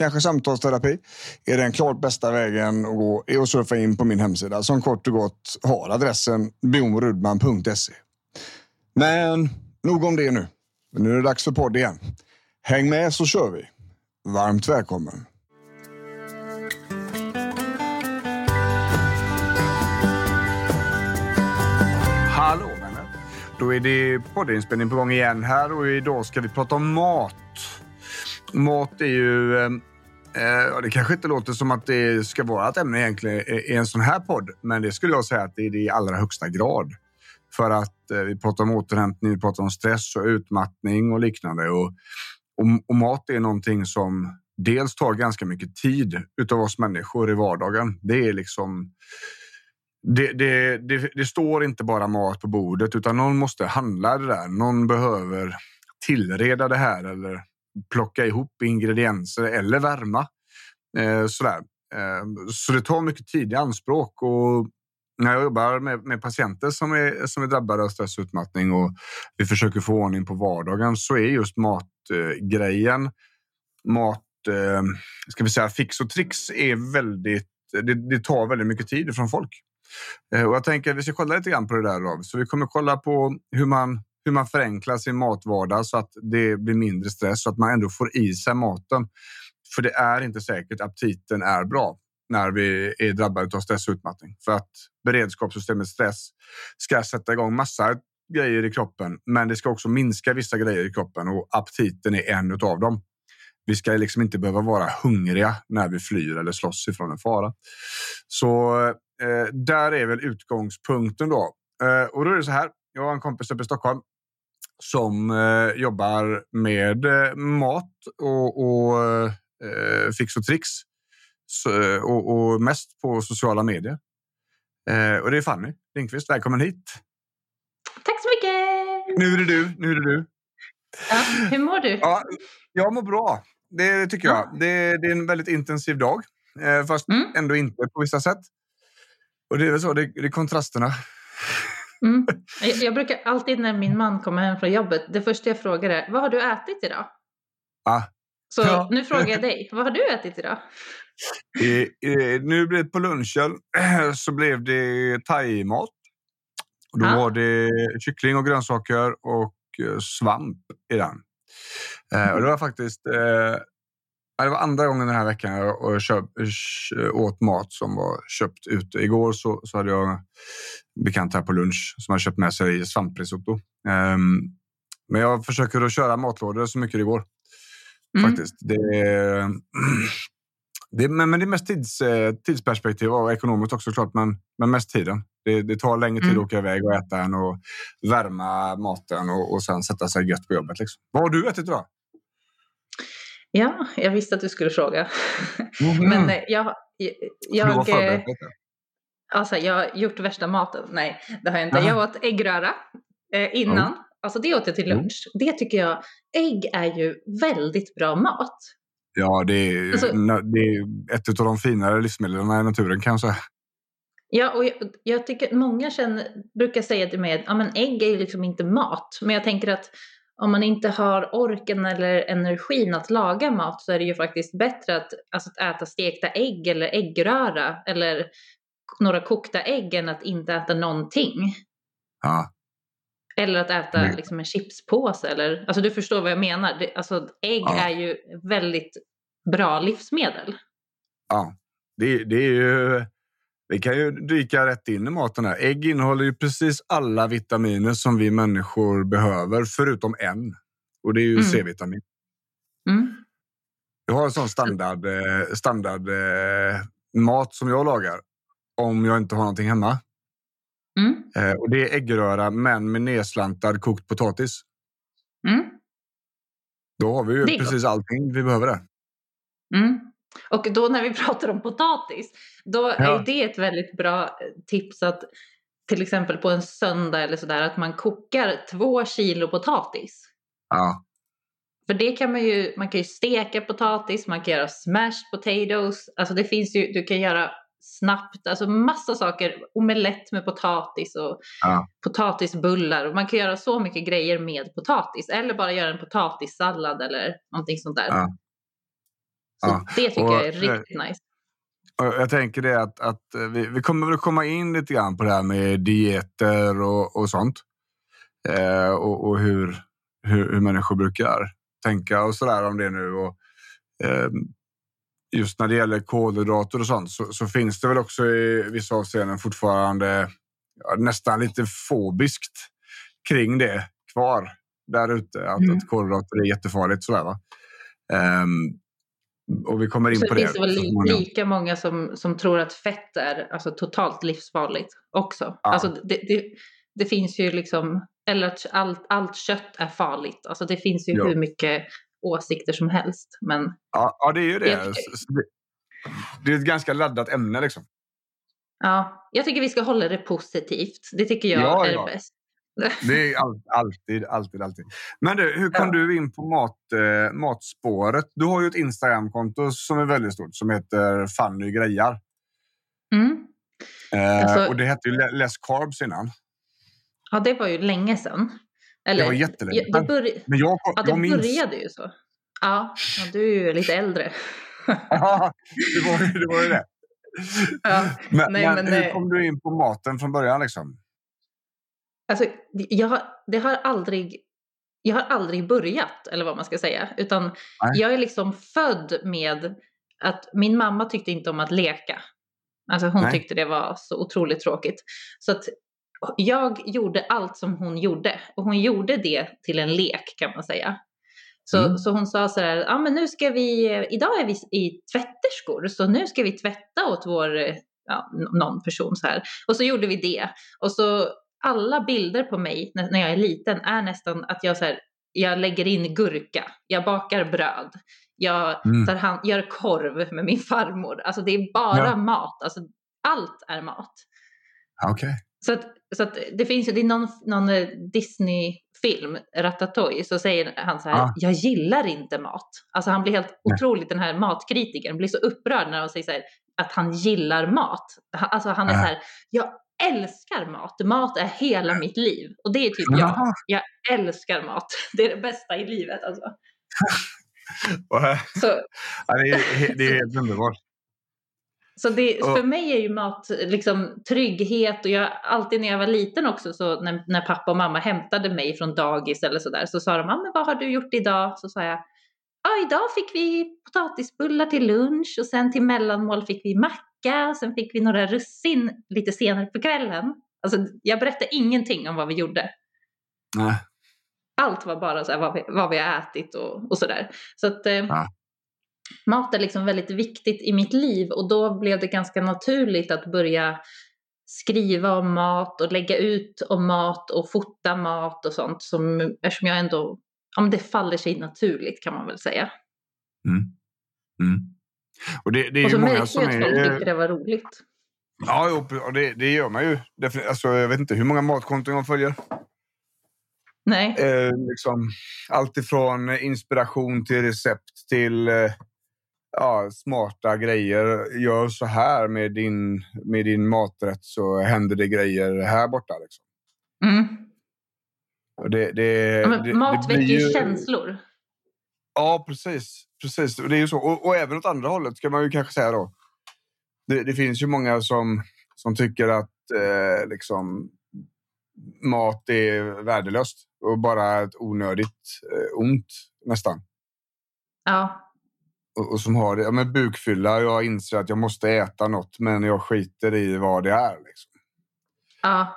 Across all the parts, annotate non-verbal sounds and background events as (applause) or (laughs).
kanske samtalsterapi är den klart bästa vägen att gå är att surfa in på min hemsida som kort och gott har adressen bjornrudman.se. Men nog om det nu. Nu är det dags för podd igen. Häng med så kör vi. Varmt välkommen. Hallå vänner! Då är det poddinspelning på gång igen här och idag ska vi prata om mat. Mat är ju... Eh, Eh, det kanske inte låter som att det ska vara ett ämne egentligen i en sån här podd, men det skulle jag säga att det är det i allra högsta grad. För att eh, vi pratar om återhämtning, vi pratar om stress och utmattning och liknande. Och, och, och mat är någonting som dels tar ganska mycket tid utav oss människor i vardagen. Det är liksom det, det, det, det, står inte bara mat på bordet utan någon måste handla det där. Någon behöver tillreda det här eller plocka ihop ingredienser eller värma. Eh, sådär. Eh, så det tar mycket tid i anspråk och när jag jobbar med, med patienter som är, som är drabbade av stressutmattning och vi försöker få ordning på vardagen så är just matgrejen, eh, mat, eh, ska vi säga fix och tricks är väldigt, det, det tar väldigt mycket tid från folk. Eh, och jag tänker att vi ska kolla lite grann på det där. Då. Så vi kommer kolla på hur man, hur man förenklar sin matvardag så att det blir mindre stress så att man ändå får i sig maten. För det är inte säkert att aptiten är bra när vi är drabbade av stress och utmattning För att beredskapssystemet stress ska sätta igång massa grejer i kroppen, men det ska också minska vissa grejer i kroppen och aptiten är en av dem. Vi ska liksom inte behöva vara hungriga när vi flyr eller slåss ifrån en fara. Så eh, där är väl utgångspunkten då. Eh, och då är det så här. Jag har en kompis uppe i Stockholm som eh, jobbar med eh, mat och, och eh, fix och tricks så, och, och, mest på sociala medier. Eh, och det är Fanny Lindqvist. Välkommen hit! Tack så mycket! Nu är det du. Nu är det du. Ja, hur mår du? Ja, jag mår bra. Det tycker jag. Ja. Det, det, är en väldigt intensiv dag, eh, fast mm. ändå inte på vissa sätt. Och det är väl så, det, det är kontrasterna. Mm. (laughs) Jag, jag, brukar alltid när min man kommer hem från jobbet, det första jag frågar är, vad har du ätit idag? Ah. Så ja. nu frågar jag dig, (laughs) vad har du ätit idag? I, i, nu blev det på lunchen (clears throat) så blev det thaimat. Då ah. var det kyckling och grönsaker och eh, svamp i den. Mm. och det var faktiskt eh, det var andra gången den här veckan jag köp, åt mat som var köpt ute. Igår så, så hade jag bekant här på lunch som har köpt med sig svamprisotto. Um, men jag försöker att köra matlådor så mycket det går. Mm. Faktiskt. Det, (clears throat) det, men, men det är mest tids, eh, tidsperspektiv och ekonomiskt också klart, men, men mest tiden. Det, det tar längre tid mm. att åka iväg och äta än och värma maten och, och sen sätta sig gött på jobbet. Liksom. Vad har du ätit idag? Ja, jag visste att du skulle fråga. Mm. men eh, jag... jag, jag alltså, jag har gjort värsta maten. Nej, det har jag inte. Aha. Jag åt äggröra eh, innan. Mm. Alltså det åt jag till lunch. Mm. Det tycker jag, ägg är ju väldigt bra mat. Ja, det är, alltså, det är ett av de finare livsmedlen i naturen kanske. Ja, och jag, jag, tycker många känner, brukar säga till mig att ja, men ägg är ju liksom inte mat. Men jag tänker att om man inte har orken eller energin att laga mat så är det ju faktiskt bättre att, alltså att äta stekta ägg eller äggröra eller några kokta ägg än att inte äta någonting. Ja. Eller att äta mm. liksom en chipspåse. Eller, alltså du förstår vad jag menar. Det, alltså, ägg ja. är ju väldigt bra livsmedel. Ja, det, det är ju... Vi kan ju dyka rätt in i maten här. Ägg innehåller ju precis alla vitaminer som vi människor behöver, förutom en. Och det är ju Mm. C-vitamin. Mm. Jag har en sån standard, eh, standard eh, mat som jag lagar om jag inte har någonting hemma. Mm. Eh, och det är äggröra, men med nedslantad kokt potatis. Mm. Då har vi ju precis allting vi behöver där. Mm. Och då när vi (laughs) pratar om potatis, då är Ja. det ett väldigt bra eh, tips att till exempel på en söndag eller sådär att man kokar två kilo potatis. Ja, För det kan man ju, man kan ju steka potatis, man kan göra smashed potatoes, alltså det finns ju, du kan göra snabbt, alltså massa saker, omelett med potatis och Ja. potatisbullar och man kan göra så mycket grejer med potatis eller bara göra en potatissallad eller någonting sånt där. Ja. Så Ja. det tycker Och, jag är riktigt nice. Jag tänker det att, att eh, vi, vi kommer väl komma in lite grann på det här med dieter och, och sånt. Eh, och och hur, hur, hur människor brukar tänka och sådär om det nu. Och, eh, just när det gäller kolhydrater och sånt så, så finns det väl också i vissa avseenden fortfarande ja, nästan lite fobiskt kring det kvar där ute. Att, Mm. att kolhydrater är jättefarligt. Sådär, va? Ehm, och vi kommer in Så på det det. finns det så lika många som, som tror att fett är alltså, totalt livsfarligt också. Ja. Alltså, det, det, det finns ju liksom, eller att allt, allt kött är farligt. Alltså, det finns ju Ja. hur mycket åsikter som helst. Men Ja, ja, det är ju det. Jag Så- så det. Är ett ganska laddat ämne. Liksom. ja, jag tycker vi ska hålla det positivt. Det tycker jag Ja, är ja. bäst. (laughs) Det är all, alltid, alltid, alltid. Men du, hur kom Ja. du in på mat, eh, matspåret? Du har ju ett Instagramkonto som är väldigt stort som heter Fanny Grejar. Mm. Eh, Alltså- och det hette ju Le- Less Carbs innan. Ja, det var ju länge sedan. Eller, Det var jättelänge sedan. börj- Men jag, ja, det jag minns... började ju så. Ja, ja, du är ju lite äldre. (laughs) Ja, det var, ju- det var ju det. Ja, Men, nej, men, men, hur eh, kom du in på maten från början? Liksom? Alltså, jag har, det har aldrig, jag har aldrig börjat, eller vad man ska säga. Utan Nej. jag är liksom född med att min mamma tyckte inte om att leka. Alltså hon Nej. tyckte det var så otroligt tråkigt. Så att jag gjorde allt som hon gjorde. Och hon gjorde det till en lek kan man säga. Så, Mm. så hon sa så här, ja men nu ska vi, idag är vi i tvätterskor, så nu ska vi tvätta åt vår, ja, någon person så här. Och så gjorde vi det. Och så alla bilder på mig när, när jag är liten är nästan att jag så här, jag lägger in gurka, jag bakar bröd, jag Mm. tar hand, gör korv med min farmor. Alltså det är bara Ja. mat, alltså allt är mat. Okej. Så att, så att det finns ju, det är någon, någon eh, Disney-film, Ratatouille, så säger han så här, Ah. jag gillar inte mat. Alltså han blir helt Nej. otroligt, den här matkritikern, blir så upprörd när de säger så här, att han gillar mat. Alltså han är Ja. så här, jag älskar mat, mat är hela mitt liv. Och det är typ jag, jag älskar mat. (laughs) Det är det bästa i livet alltså. (laughs) Så, (laughs) ja, det, är, det är helt underbart. Så det, för mig är ju mat liksom trygghet och jag, alltid när jag var liten också så när, när pappa och mamma hämtade mig från dagis eller sådär så sa de, ah, men vad har du gjort idag? Så sa jag, ja idag fick vi potatisbullar till lunch och sen till mellanmål fick vi macka och sen fick vi några russin lite senare på kvällen. Alltså jag berättade ingenting om vad vi gjorde. Nej. Allt var bara så här, vad, vi, vad vi har ätit och, och sådär. Så att eh, Ja. mat är liksom väldigt viktigt i mitt liv och då blev det ganska naturligt att börja skriva om mat och lägga ut om mat och fota mat och sånt som, eftersom jag ändå, men det faller sig naturligt kan man väl säga. Mm. Mm. Och det, det är och så ju många som att folk är... tyckte det var roligt. Ja, jo, och det, det gör man ju. Alltså, jag vet inte hur många matkonton jag följer. Nej, Eh, liksom, allt ifrån inspiration till recept till eh, ja, smarta grejer. Gör så här med din, med din maträtt så händer det grejer här borta. Liksom. mm. Och det, det, ja, mat väcker ju känslor. Ja, precis. Precis. Och Det är ju så. Och, och även åt andra hållet ska man ju kanske säga då. Det, det finns ju många som, som tycker att eh, liksom, mat är värdelöst och bara ett onödigt eh, ont nästan. Ja, och, och som har det, ja, men bukfylla. Jag inser att jag måste äta något, men jag skiter i vad det är. Liksom. Ja.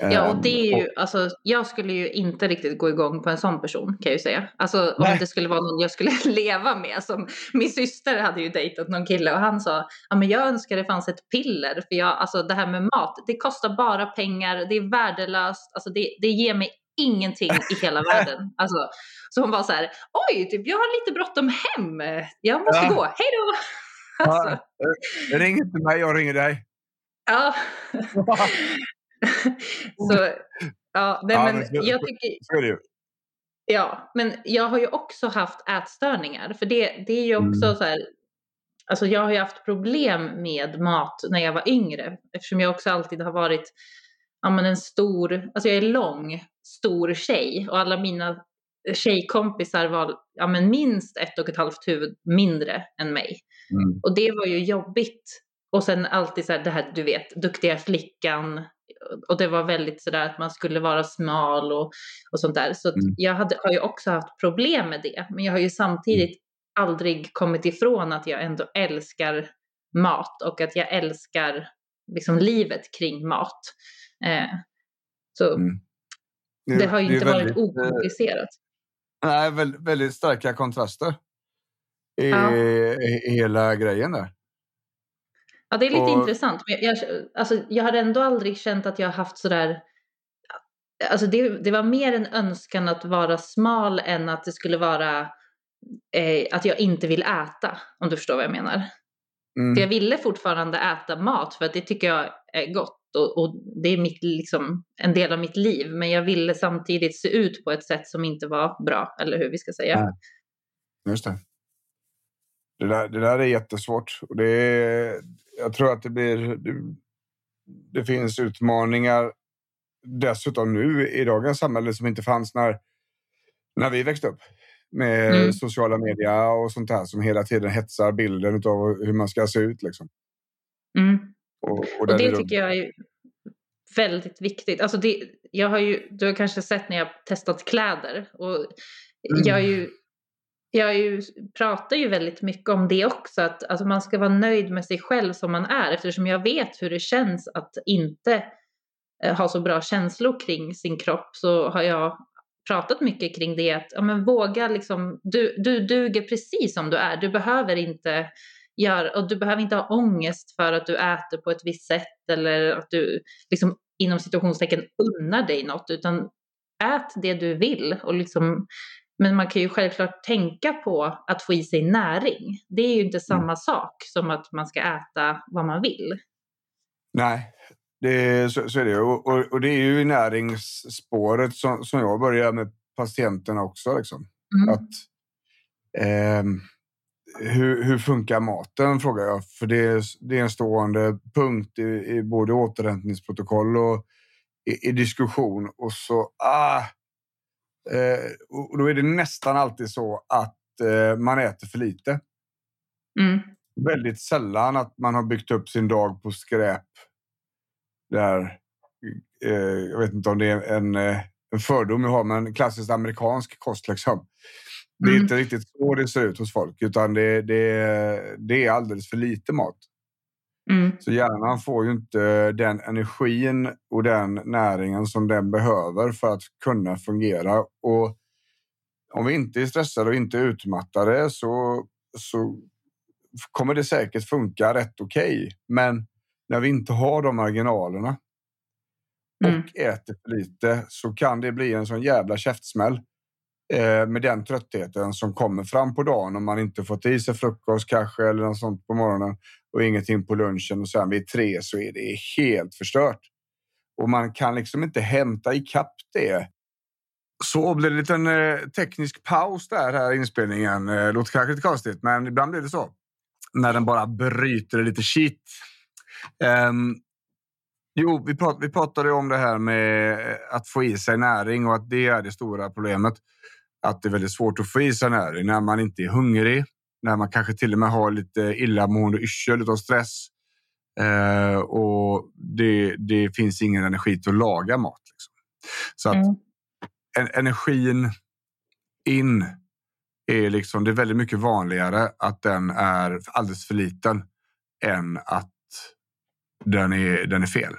Ja, och det är ju, Um, alltså, jag skulle ju inte riktigt gå igång på en sån person kan jag ju säga. Alltså om Nej. det skulle vara någon jag skulle (laughs) leva med. Som, min syster hade ju dejtat någon kille och han sa, ja men jag önskar det fanns ett piller. För jag, alltså det här med mat, det kostar bara pengar, det är värdelöst, alltså det, det ger mig ingenting i hela världen. (laughs) Alltså, så hon var så här, oj, typ, jag har lite bråttom hem, jag måste Ja. gå, hej då! (laughs) Alltså, Ja, ring inte mig, jag ringer dig. ja. (laughs) så, ja, nej, Ja, men jag tycker. Ja, men jag har ju också haft ätstörningar. För det, det är ju också Mm. så här. Alltså jag har ju haft problem med mat när jag var yngre. Eftersom jag också alltid har varit ja, men en stor, alltså jag är lång, stor tjej. Och alla mina tjejkompisar var ja, men minst ett och ett halvt huvud mindre än mig. Mm. Och det var ju jobbigt. Och sen alltid så här, det här du vet, duktiga flickan. Och det var väldigt sådär att man skulle vara smal och, och sånt där. Så Mm. jag hade, har ju också haft problem med det. Men jag har ju samtidigt aldrig kommit ifrån att jag ändå älskar mat och att jag älskar liksom livet kring mat. Eh, så Mm. det har ju är inte varit väldigt, eh, okomplicerat. Nej, väldigt, väldigt starka kontraster i, Ja. hela grejen där. Ja, det är lite Och- intressant. Men jag, alltså, jag har ändå aldrig känt att jag har haft sådär... Alltså det, det var mer en önskan att vara smal än att det skulle vara eh, att jag inte vill äta, om du förstår vad jag menar. Mm. För jag ville fortfarande äta mat för att det tycker jag är gott och, och det är mitt, liksom, en del av mitt liv. Men jag ville samtidigt se ut på ett sätt som inte var bra, eller hur vi ska säga. Nej. Just det. Det där, det där är jättesvårt. Och det är, jag tror att det blir... Det, finns utmaningar dessutom nu i dagens samhälle som inte fanns när, när vi växte upp. Med Mm. sociala medier och sånt här som hela tiden hetsar bilden av hur man ska se ut. Liksom. Mm. Och, och, Och det tycker jag är väldigt viktigt. Alltså det, jag har ju, du har kanske sett när jag har testat kläder. Och Mm. jag, är ju, jag ju, pratar ju väldigt mycket om det också. Att alltså man ska vara nöjd med sig själv som man är. Eftersom jag vet hur det känns att inte eh, ha så bra känslor kring sin kropp. Så har jag pratat mycket kring det. Att ja, men våga liksom, du, du duger precis som du är. Du behöver inte göra, och du behöver inte ha ångest för att du äter på ett visst sätt eller att du liksom, inom situationstecken unnar dig något utan ät det du vill. Och liksom, men man kan ju självklart tänka på att få i sig näring. Det är ju inte samma sak som att man ska äta vad man vill. Nej, det, så, så är det. Och, och, och det är ju näringsspåret som, som jag börjar med patienterna också. Liksom. Mm. Att, ehm, hur, hur funkar maten, frågar jag. För det är, det är en stående punkt i, i både återhämtningsprotokoll och i, i diskussion. Och så, ah, eh, och då är det nästan alltid så att eh, man äter för lite. Mm. Väldigt sällan att man har byggt upp sin dag på skräp. Där, eh, jag vet inte om det är en, eh, en fördom jag har, men klassiskt amerikansk kost. Liksom. Det är Mm. inte riktigt så det ser ut hos folk, utan det, det, det är alldeles för lite mat. Mm. Så hjärnan får ju inte den energin och den näringen som den behöver för att kunna fungera. Och om vi inte är stressade och inte utmattade så, så kommer det säkert funka rätt okej. Men när vi inte har de marginalerna Mm. och äter för lite så kan det bli en sån jävla käftsmäll Eh, med den tröttheten som kommer fram på dagen om man inte fått i sig frukost kanske eller något sånt på morgonen och ingenting på lunchen och sen vid tre så är det helt förstört. Och man kan liksom inte hämta ikapp det. Så blir det en liten eh, teknisk paus där här inspelningen. Eh, låter kanske lite konstigt, men ibland blir det så. När den bara bryter lite shit. Um, jo, vi, prat, vi pratade om det här med att få i sig näring och att det är det stora problemet. Att det är väldigt svårt att få i sig näring när man inte är hungrig. När man kanske till och med har lite illamående yrsel av stress. Eh, och det, det finns ingen energi till att laga mat. Liksom. Så att Mm. en, energin in är liksom, det är väldigt mycket vanligare att den är alldeles för liten än att den är, den är fel.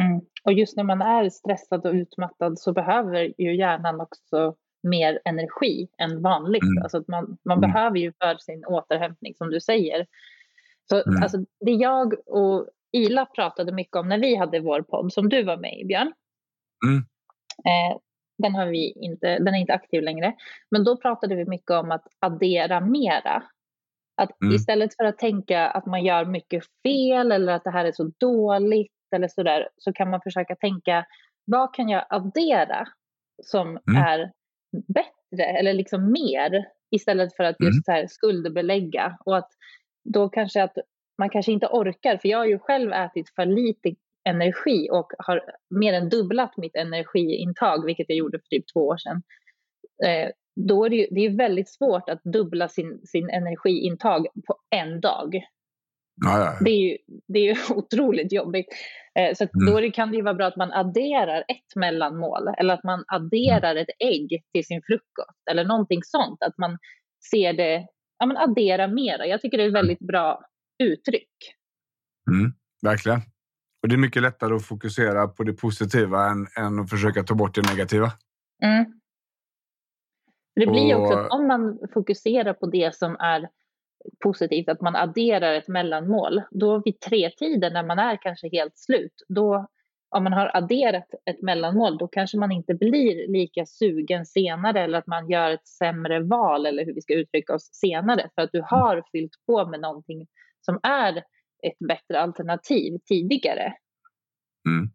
Mm. Och just när man är stressad och utmattad så behöver ju hjärnan också mer energi än vanligt. Mm. Alltså att man man mm. behöver ju för sin återhämtning som du säger. Så mm. alltså, det jag och Ila pratade mycket om när vi hade vår podd som du var med i Björn. Mm. Eh, den, har vi inte, den är inte aktiv längre. Men då pratade vi mycket om att addera mera. Att mm. istället för att tänka att man gör mycket fel eller att det här är så dåligt eller så där, så kan man försöka tänka vad kan jag addera som mm. är bättre eller liksom mer istället för att just mm. här skuldbelägga och att då kanske att man kanske inte orkar, för jag har ju själv ätit för lite energi och har mer än dubblat mitt energiintag, vilket jag gjorde för typ två år sedan. Eh, då är det, ju, det är väldigt svårt att dubbla sin, sin energiintag på en dag. Det, är ju, det är ju (laughs) otroligt jobbigt. Eh, så mm. då kan det ju vara bra att man adderar ett mellanmål eller att man adderar mm. ett ägg till sin frukost eller någonting sånt. Att man ser det, ja men addera mera. Jag tycker det är ett väldigt bra uttryck. Mm, verkligen. Och det är mycket lättare att fokusera på det positiva än, än att försöka ta bort det negativa. Mm. Det blir ju också om man fokuserar på det som är positivt, att man adderar ett mellanmål, då vid tre tider när man är kanske helt slut, då om man har adderat ett mellanmål, då kanske man inte blir lika sugen senare eller att man gör ett sämre val eller hur vi ska uttrycka oss senare för att du har fyllt på med någonting som är ett bättre alternativ tidigare. Mm.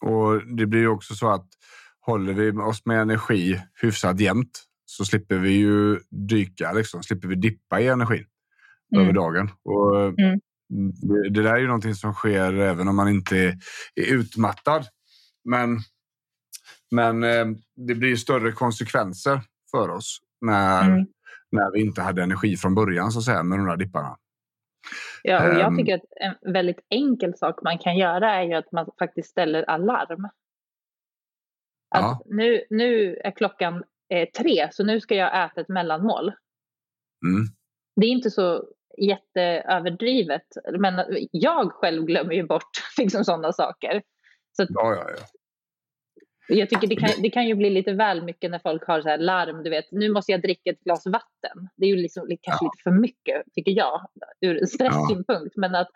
Och det blir ju också så att håller vi oss med energi hyfsat jämnt så slipper vi ju dyka, liksom, slipper vi dippa i energin mm. över dagen. Och mm. det, det, där är ju någonting som sker även om man inte är, utmattad. Men, men eh, det blir större konsekvenser för oss när, mm. när vi inte hade energi från början så att säga med de där dipparna. Ja, och jag ehm. tycker att en väldigt enkel sak man kan göra är ju att man faktiskt ställer alarm. Att ja. nu, nu är klockan eh, tre, så nu ska jag äta ett mellanmål. Mm. Det är inte så jätteöverdrivet, men jag själv glömmer ju bort (laughs) liksom sådana saker. Så ja, ja, ja. Jag tycker det kan, det kan ju bli lite väl mycket när folk har så här larm, du vet, nu måste jag dricka ett glas vatten. Det är ju liksom, kanske ja. lite för mycket, tycker jag, ur stresssynpunkt. Ja. Men att,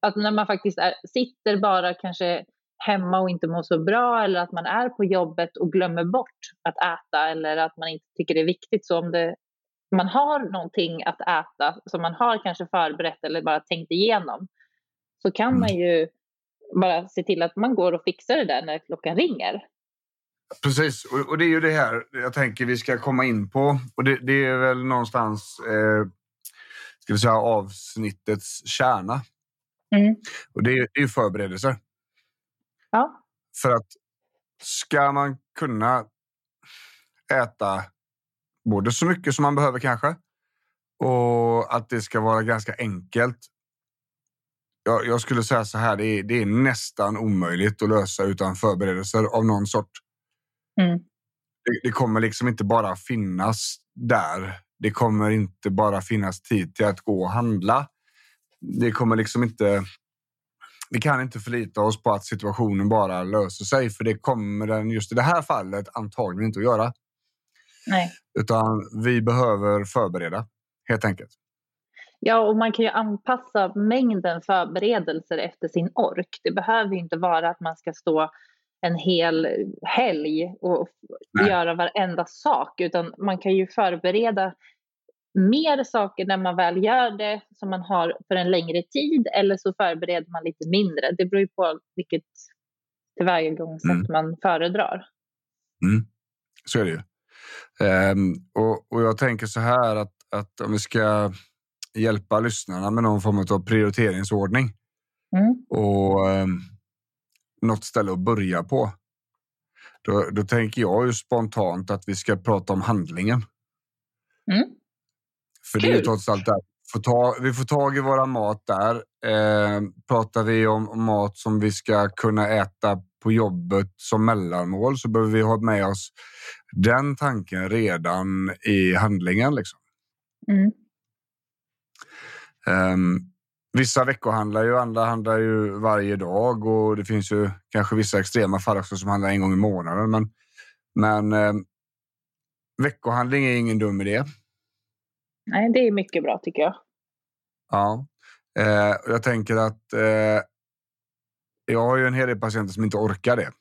att när man faktiskt är, sitter bara kanske hemma och inte mår så bra eller att man är på jobbet och glömmer bort att äta eller att man inte tycker det är viktigt. Så om det, man har någonting att äta som man har kanske förberett eller bara tänkt igenom så kan mm. man ju bara se till att man går och fixar det där när klockan ringer. Precis, och, och, det är ju det här jag tänker vi ska komma in på. Och det, det är väl någonstans eh, ska vi säga, avsnittets kärna. Mm. Och det är, det är förberedelser. Ja. För att ska man kunna äta både så mycket som man behöver kanske och att det ska vara ganska enkelt. Jag, jag skulle säga så här, det är, det är nästan omöjligt att lösa utan förberedelser av någon sort. Mm. Det, det, kommer liksom inte bara finnas där. Det kommer inte bara finnas tid till att gå och handla. Det kommer liksom inte... Vi kan inte förlita oss på att situationen bara löser sig, för det kommer den just i det här fallet antagligen inte att göra. Nej. Utan vi behöver förbereda, helt enkelt. Ja, och man kan ju anpassa mängden förberedelser efter sin ork. Det behöver inte vara att man ska stå en hel helg och Nej. göra varenda sak, utan man kan ju förbereda mer saker när man väl gör det som man har för en längre tid eller så förbereder man lite mindre. Det beror ju på vilket tillvägagångssätt mm. man föredrar. Mm. Så är det ju. Um, och, och jag tänker så här att, att om vi ska hjälpa lyssnarna med någon form av prioriteringsordning mm. och um, något ställe att börja på. Då, då tänker jag ju spontant att vi ska prata om handlingen. Mm. För Kul. det är trots allt där. Får ta, vi får tag i våra mat där. Eh, pratar vi om mat som vi ska kunna äta på jobbet som mellanmål så behöver vi ha med oss den tanken redan i handlingen. Liksom. Mm. Um, vissa veckohandlar ju, andra handlar ju varje dag och det finns ju kanske vissa extrema fall också som handlar en gång i månaden. Men, men um, veckohandling är ingen dum idé. Nej, det är mycket bra tycker jag. Ja, eh, jag tänker att eh, jag har ju en hel del patienter som inte orkar det.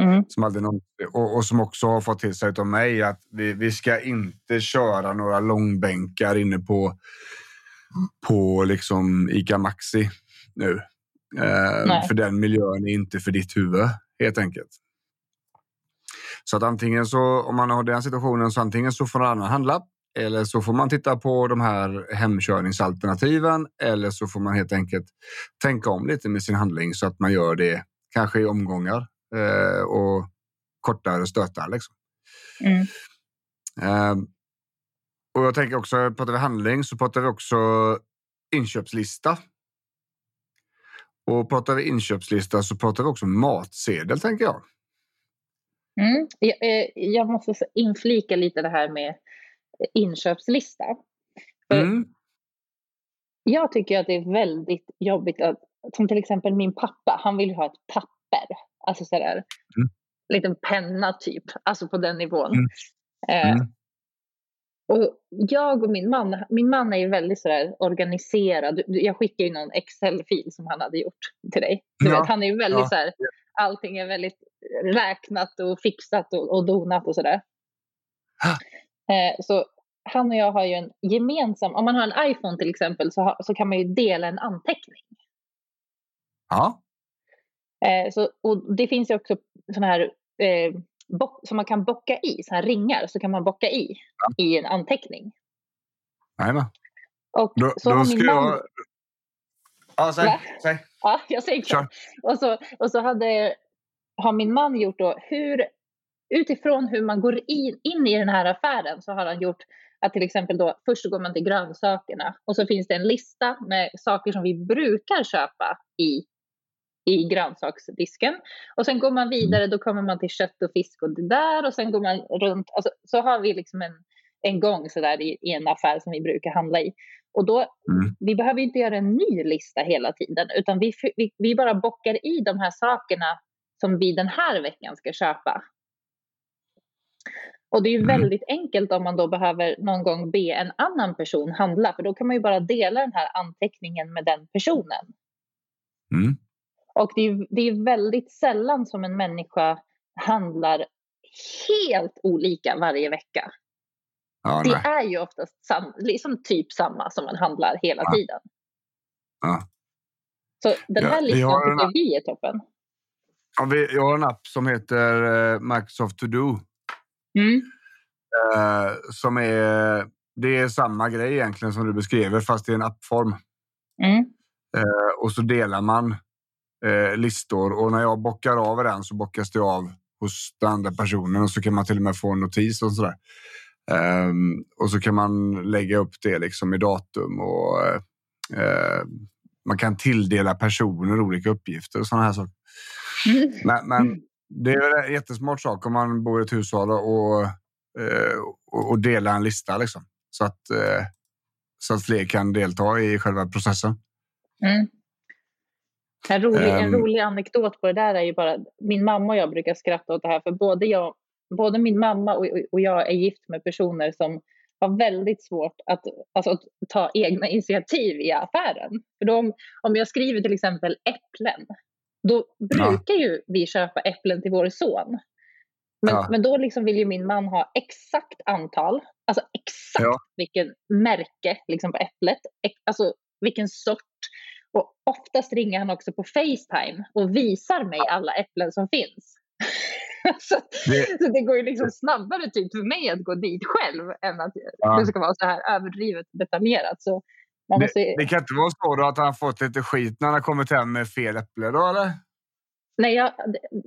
Mm. Som aldrig någon, och, och, som också har fått till sig av mig att vi, vi ska inte köra några långbänkar inne på, på liksom Ica Maxi nu. Eh, för den miljön är inte för ditt huvud helt enkelt. Så att antingen så om man har den situationen så antingen så får någon annan handla eller så får man titta på de här hemkörningsalternativen eller så får man helt enkelt tänka om lite med sin handling så att man gör det kanske i omgångar eh, och kortare stötar. Liksom. Mm. Eh, och jag tänker också, pratar vi handling så pratar vi också inköpslista. Och pratar vi inköpslista så pratar vi också matsedel, tänker jag. Mm. Jag, eh, jag måste inflika lite det här med inköpslista. Mm. Jag tycker att det är väldigt jobbigt att, som till exempel min pappa, han vill ha ett papper. Alltså sådär, mm. liten penna typ, alltså på den nivån. Mm. Eh, mm. och jag och min man, min man är ju väldigt sådär organiserad. Jag skickar ju någon Excel-fil som han hade gjort till dig. Du ja. vet, han är ju väldigt ja. såhär, allting är väldigt räknat och fixat och, och donat och sådär. Eh, så han och jag har ju en gemensam, om man har en iPhone till exempel så, ha, så kan man ju dela en anteckning. Ja. Eh, så, och det finns ju också sådana här eh, bock, som man kan bocka i, sådana här ringar så kan man bocka i ja. i en anteckning. Jajamän. Och då, så då har min man... Jag... Ja, säg. säg. Ja, jag säger klart. Och så, och så hade, har min man gjort då hur utifrån hur man går in, in i den här affären så har han gjort till exempel då först går man till grönsakerna och så finns det en lista med saker som vi brukar köpa i, i grönsaksdisken. Och sen går man vidare, då kommer man till kött och fisk och det där och sen går man runt. Alltså, så har vi liksom en, en gång så där i, i en affär som vi brukar handla i. Och då, mm. vi behöver inte göra en ny lista hela tiden, utan vi, vi, vi bara bockar i de här sakerna som vi den här veckan ska köpa. Och det är ju mm. väldigt enkelt om man då behöver någon gång be en annan person handla, för då kan man ju bara dela den här anteckningen med den personen. Mm. Och det är, det är väldigt sällan som en människa handlar helt olika varje vecka. Ja, det är ju oftast sam, liksom typ samma som man handlar hela ja. tiden. Ja. Så den här listan tycker vi är toppen. Ja, vi, jag har en app som heter eh, Microsoft To Do Mm. Eh, som är, det är samma grej egentligen som du beskriver, fast i en appform. Mm. Eh, och så delar man eh, listor och när jag bockar av den så bockas det av hos den andra personen och så kan man till och med få en notis och sådär. Um, och så kan man lägga upp det liksom i datum och uh, man kan tilldela personer olika uppgifter och sådana här saker. Mm. Men, men, det är en jättesmart sak om man bor i ett hushåll och, eh, och, och delar en lista liksom. Så att, eh, så att fler kan delta i själva processen. Mm. En rolig, um, en ehm. rolig anekdot på det där är ju bara, min mamma och jag brukar skratta åt det här, för både, jag, både min mamma och, och jag är gift med personer som har väldigt svårt att, alltså, att ta egna initiativ i affären. För då, om jag skriver till exempel äpplen då brukar ja. ju vi köpa äpplen till vår son. Men, ja. men då liksom vill ju min man ha exakt antal, alltså exakt ja. vilken märke liksom på äpplet, alltså vilken sort. Och oftast ringer han också på Facetime och visar mig alla äpplen som finns. (laughs) så, det, så det går ju liksom snabbare typ för mig att gå dit själv än att ja. det ska vara så här överdrivet detaljerat. Så man måste... det, det kan inte vara så då att han fått lite skit när han har kommit hem med fel äpple då eller? Nej, jag,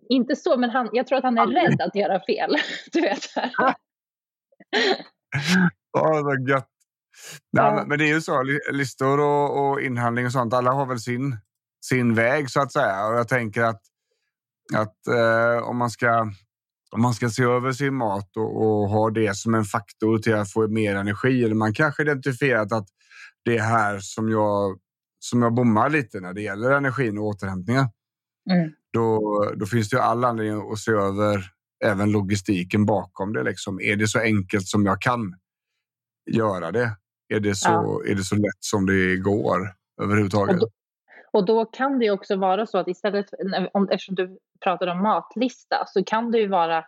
inte så, men han, jag tror att han är rädd att göra fel. (laughs) Du vet. Ja, vad gött. Nej, ja. men det är ju så, listor och, och, inhandling och sånt, alla har väl sin, sin väg så att säga. Och jag tänker att Att eh, om, man ska, om man ska se över sin mat och, och ha det som en faktor till att få mer energi eller man kanske identifierat att det är här som jag, som jag bommar lite när det gäller energin och återhämtningen. Mm. Då, då finns det ju all anledning att se över även logistiken bakom det. Liksom. Är det så enkelt som jag kan göra det? Är det så, ja. är det så lätt som det går överhuvudtaget? Och då, och då kan det också vara så att istället, om, eftersom du pratar om matlista, så kan det ju vara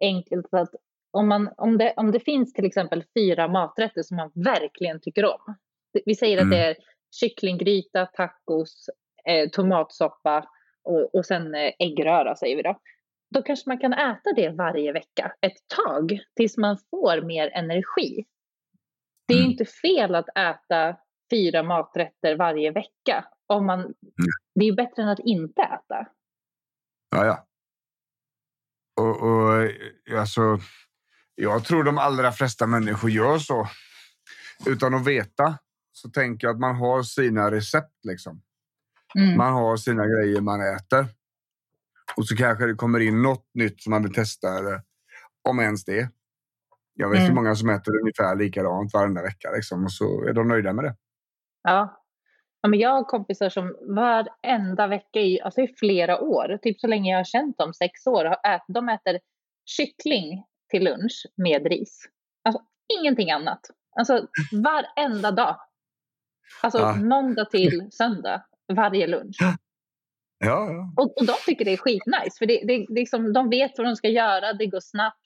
enkelt att om, man, om, det, om det finns till exempel fyra maträtter som man verkligen tycker om. Vi säger mm. att det är kycklinggryta, tacos, eh, tomatsoppa och, och sen eh, äggröra säger vi då. Då kanske man kan äta det varje vecka ett tag tills man får mer energi. Det är mm. inte fel att äta fyra maträtter varje vecka. Om man, mm. Det är bättre än att inte äta. Ja, ja. Och, och alltså, jag tror de allra flesta människor gör så. Utan att veta så tänker jag att man har sina recept. Liksom. Mm. Man har sina grejer man äter. Och så kanske det kommer in något nytt som man vill testa. Eller, om ens det. Jag vet mm. hur många som äter ungefär likadant varenda vecka. Liksom, och så är de nöjda med det. Ja. ja men jag har kompisar som varenda vecka i, alltså i flera år, typ så länge jag har känt dem, sex år, ät, de äter kyckling till lunch med ris. Alltså ingenting annat. Alltså varenda dag. Alltså ja. måndag till (laughs) söndag, varje lunch. Ja, ja. Och, och de tycker det är skitnice, för det, det, det liksom, de vet vad de ska göra, det går snabbt,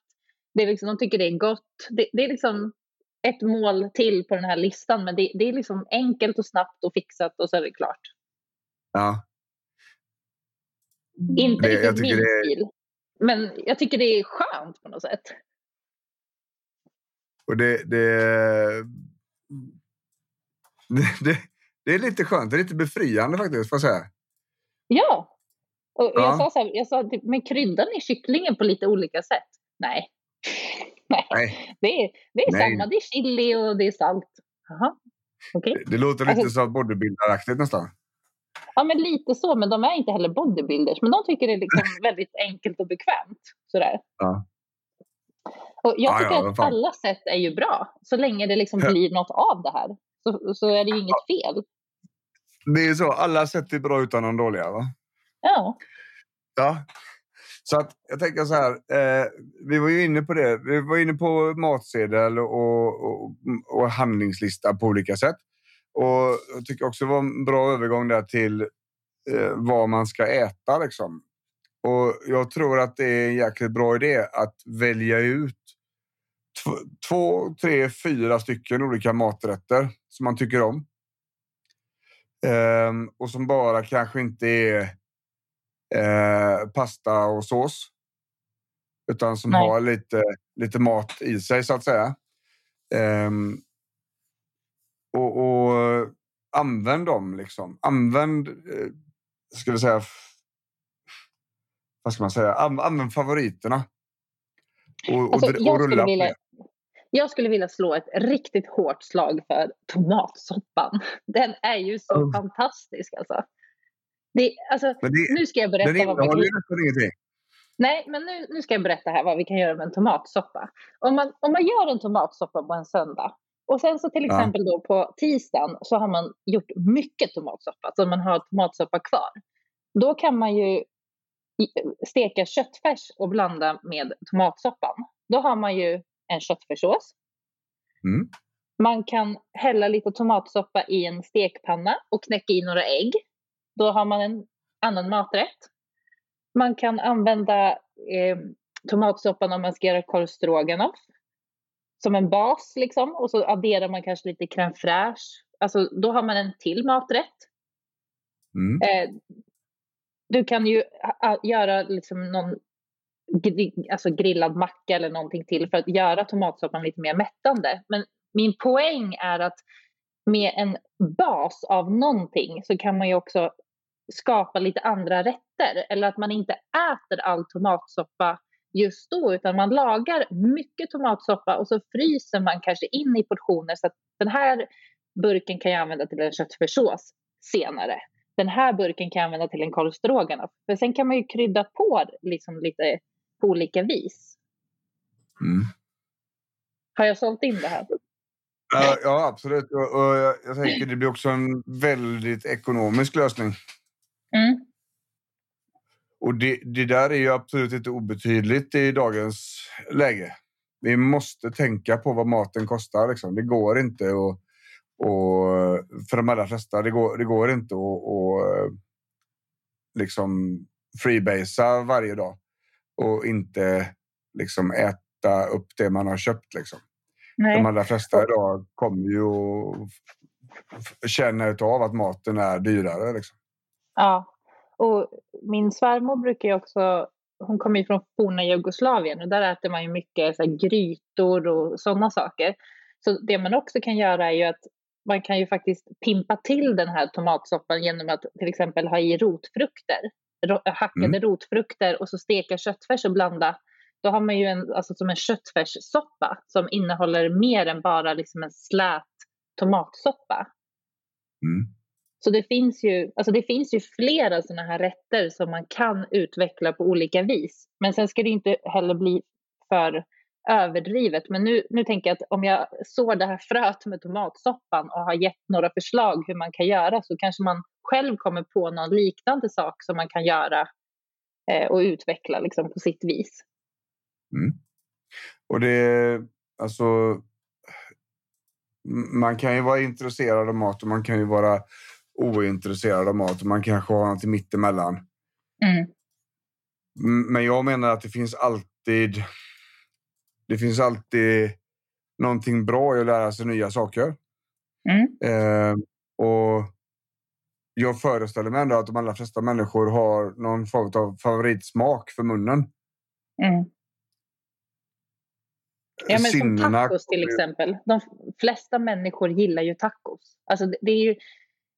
det är liksom, de tycker det är gott. Det, det är liksom ett mål till på den här listan, men det, det, är liksom enkelt och snabbt och fixat och så är det klart. Ja. Inte det, riktigt min det... stil, men jag tycker det är skönt på något sätt. Och det, det, det, det, är lite skönt, det är lite befriande faktiskt, får jag säga. Ja, och, och ja. jag sa så här, jag sa typ, men kryddar ni kycklingen på lite olika sätt? Nej, (laughs) Nej, Nej. Det, är, det är Nej. samma. Det är chili och det är salt. Aha. Okay. Det låter lite alltså, så bodybuilderaktigt nästan. Ja, men lite så. Men de är inte heller bodybuilders. Men de tycker det är liksom (laughs) väldigt enkelt och bekvämt. Sådär. Ja. Och jag tycker ja, ja, att alla sätt är ju bra. Så länge det liksom blir något av det här. Så, så är det ju inget fel. Det är så. Alla sätt är bra utan de dåliga, va? Ja. Ja, så att jag tänker så här, eh, vi var ju inne på det. Vi var inne på matsedel och, och, och handlingslista på olika sätt. Och jag tycker också det var en bra övergång där till eh, vad man ska äta. Liksom. Och jag tror att det är en jäkligt bra idé att välja ut två, tre, fyra stycken olika maträtter som man tycker om. Eh, och som bara kanske inte är eh, pasta och sås. Utan som Nej. har lite, lite mat i sig så att säga. Eh, och, och, använd dem liksom. Använd, eh, ska vi säga, vad ska man säga, använd favoriterna. Och, alltså, och rulla vilja, jag skulle vilja slå ett riktigt hårt slag för tomatsoppan. Den är ju så mm. fantastisk alltså. Det, alltså, det, nu ska jag berätta den vad vi kan... ingenting. Nej, men nu, nu ska jag berätta här vad vi kan göra med en tomatsoppa. Om man, om man gör en tomatsoppa på en söndag och sen så till exempel ja. då på tisdagen så har man gjort mycket tomatsoppa, så man har tomatsoppa kvar. Då kan man ju steka köttfärs och blanda med tomatsoppan. Då har man ju en köttfärssås. Mm. Man kan hälla lite tomatsoppa i en stekpanna och knäcka i några ägg. Då har man en annan maträtt. Man kan använda eh, tomatsoppan om man ska göra korv stroganoff som en bas liksom och så adderar man kanske lite crème fraîche. Alltså då har man en till maträtt. Mm. Eh, du kan ju göra liksom någon gri alltså grillad macka eller någonting till för att göra tomatsoppan lite mer mättande. Men min poäng är att med en bas av någonting så kan man ju också skapa lite andra rätter. Eller att man inte äter all tomatsoppa just då utan man lagar mycket tomatsoppa och så fryser man kanske in i portioner så att den här burken kan jag använda till en köttfärssås senare. den här burken kan jag använda till en korv stroganoff. För sen kan man ju krydda på liksom lite på olika vis. Mm. Har jag sålt in det här? Ja, ja absolut. Och, och jag, jag tänker det blir också en väldigt ekonomisk lösning. Mm. Och det, det där är ju absolut inte obetydligt i dagens läge. Vi måste tänka på vad maten kostar. Liksom. Det går inte att och för de allra flesta, det går, det går inte att liksom freebasea varje dag och inte liksom äta upp det man har köpt. Liksom. Nej. De allra flesta idag kommer ju att känna av att maten är dyrare. Liksom. Ja, och min svärmor brukar ju också, hon kommer ju från forna Jugoslavien och där äter man ju mycket så grytor och sådana saker. Så det man också kan göra är ju att man kan ju faktiskt pimpa till den här tomatsoppan genom att till exempel ha i rotfrukter, hackade mm. rotfrukter och så steka köttfärs och blanda. Då har man ju en, alltså som en köttfärssoppa som innehåller mer än bara liksom en slät tomatsoppa. Mm. Så det finns ju, alltså det finns ju flera sådana här rätter som man kan utveckla på olika vis. Men sen ska det inte heller bli för överdrivet. Men nu, nu tänker jag att om jag sår det här fröet med tomatsoppan och har gett några förslag hur man kan göra så kanske man själv kommer på någon liknande sak som man kan göra eh, och utveckla liksom, på sitt vis. Mm. Och det, alltså, man kan ju vara intresserad av mat och man kan ju vara ointresserad av mat och man kanske har något mittemellan. Mm. Men jag menar att det finns alltid det finns alltid någonting bra i att lära sig nya saker. Mm. Eh, och jag föreställer mig ändå att de allra flesta människor har någon form av favoritsmak för munnen. Mm. Ja, men som tacos till exempel. De flesta människor gillar ju tacos. Alltså, det är ju,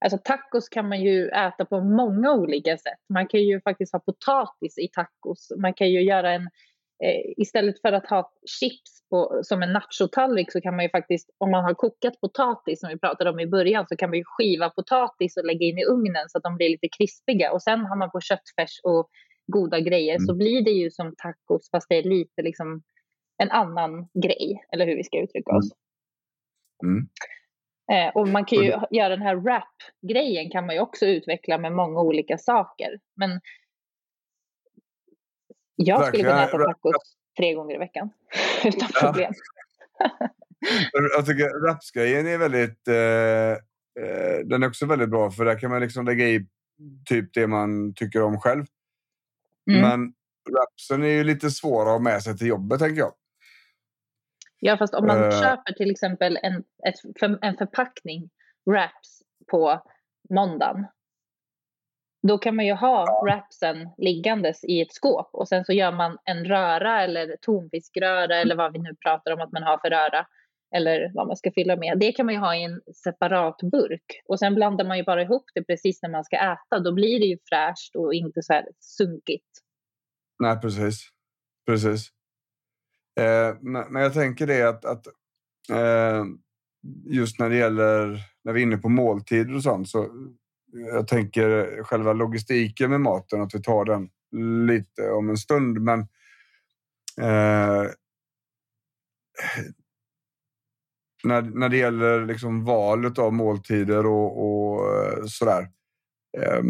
alltså, tacos kan man ju äta på många olika sätt. Man kan ju faktiskt ha potatis i tacos. Man kan ju göra en istället för att ha chips på, som en nachotallrik så kan man ju faktiskt, om man har kokat potatis som vi pratade om i början, så kan man ju skiva potatis och lägga in i ugnen så att de blir lite krispiga. Och sen har man på köttfärs och goda grejer mm. så blir det ju som tacos fast det är lite liksom en annan grej, eller hur vi ska uttrycka oss. Mm. Eh, och man kan ju mm. göra den här wrap-grejen kan man ju också utveckla med många olika saker. Men jag Verkligen. skulle kunna äta tacos tre gånger i veckan (laughs) utan problem. (laughs) jag tycker rapsgrejen är väldigt... Eh, eh, den är också väldigt bra för där kan man liksom lägga i typ det man tycker om själv. Mm. Men rapsen är ju lite svårare att ha med sig till jobbet tänker jag. Ja, fast om man uh, köper till exempel en, ett, en förpackning wraps på måndagen då kan man ju ha wrapsen liggandes i ett skåp och sen så gör man en röra eller tonfiskröra eller vad vi nu pratar om att man har för röra eller vad man ska fylla med. Det kan man ju ha i en separat burk och sen blandar man ju bara ihop det precis när man ska äta. Då blir det ju fräscht och inte så här sunkigt. Nej, precis. Precis. Eh, men, jag tänker det att, att eh, just när det gäller när vi är inne på måltider och sånt så jag tänker själva logistiken med maten, att vi tar den lite om en stund. Men eh, när, när det gäller liksom valet av måltider och, och eh, sådär. Eh,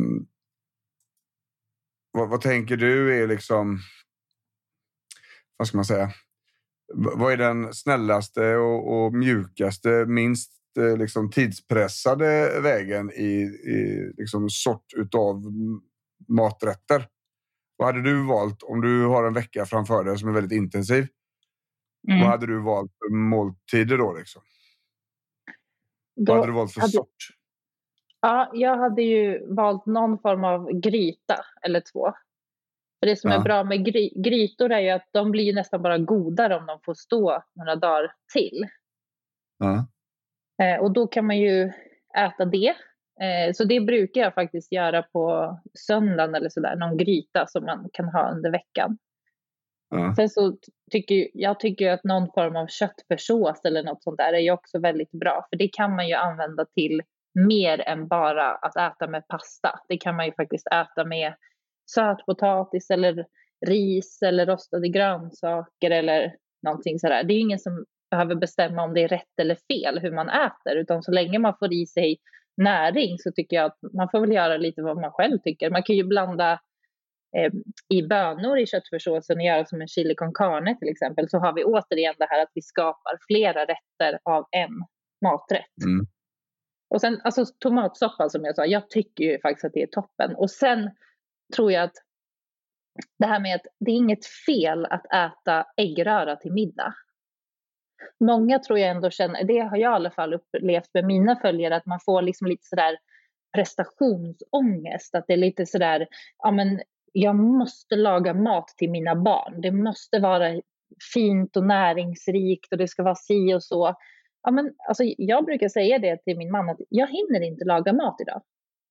vad, vad, tänker du är liksom... Vad ska man säga? Vad är den snällaste och, och mjukaste, minst liksom, tidspressade vägen i, i liksom, sort utav maträtter. Vad hade du valt om du har en vecka framför dig som är väldigt intensiv? Mm. Vad hade du valt för måltider då? Liksom? då vad hade du valt för hade... sort? Ja, jag hade ju valt någon form av gryta eller två. För det som ja. är bra med gry grytor är ju att de blir nästan bara godare om de får stå några dagar till. Ja. Eh, och då kan man ju äta det. Eh, så det brukar jag faktiskt göra på söndagen eller sådär, någon gryta som man kan ha under veckan. Ja. Sen så tycker jag tycker att någon form av köttfärssås eller något sånt där är ju också väldigt bra, för det kan man ju använda till mer än bara att äta med pasta. Det kan man ju faktiskt äta med sötpotatis eller ris eller rostade grönsaker eller någonting sådär. Det är ingen som behöver bestämma om det är rätt eller fel hur man äter, utan så länge man får i sig näring så tycker jag att man får väl göra lite vad man själv tycker. Man kan ju blanda eh, i bönor i köttfärssåsen och göra som en chili con carne till exempel, så har vi återigen det här att vi skapar flera rätter av en maträtt. Mm. Och sen alltså tomatsoppa som jag sa, jag tycker ju faktiskt att det är toppen. Och sen tror jag att det här med att det är inget fel att äta äggröra till middag. Många tror jag ändå känner, det har jag i alla fall upplevt med mina följare, att man får liksom lite sådär prestationsångest. Att det är lite sådär, ja men jag måste laga mat till mina barn. Det måste vara fint och näringsrikt och det ska vara si och så. Ja, men, alltså, jag brukar säga det till min man att jag hinner inte laga mat idag.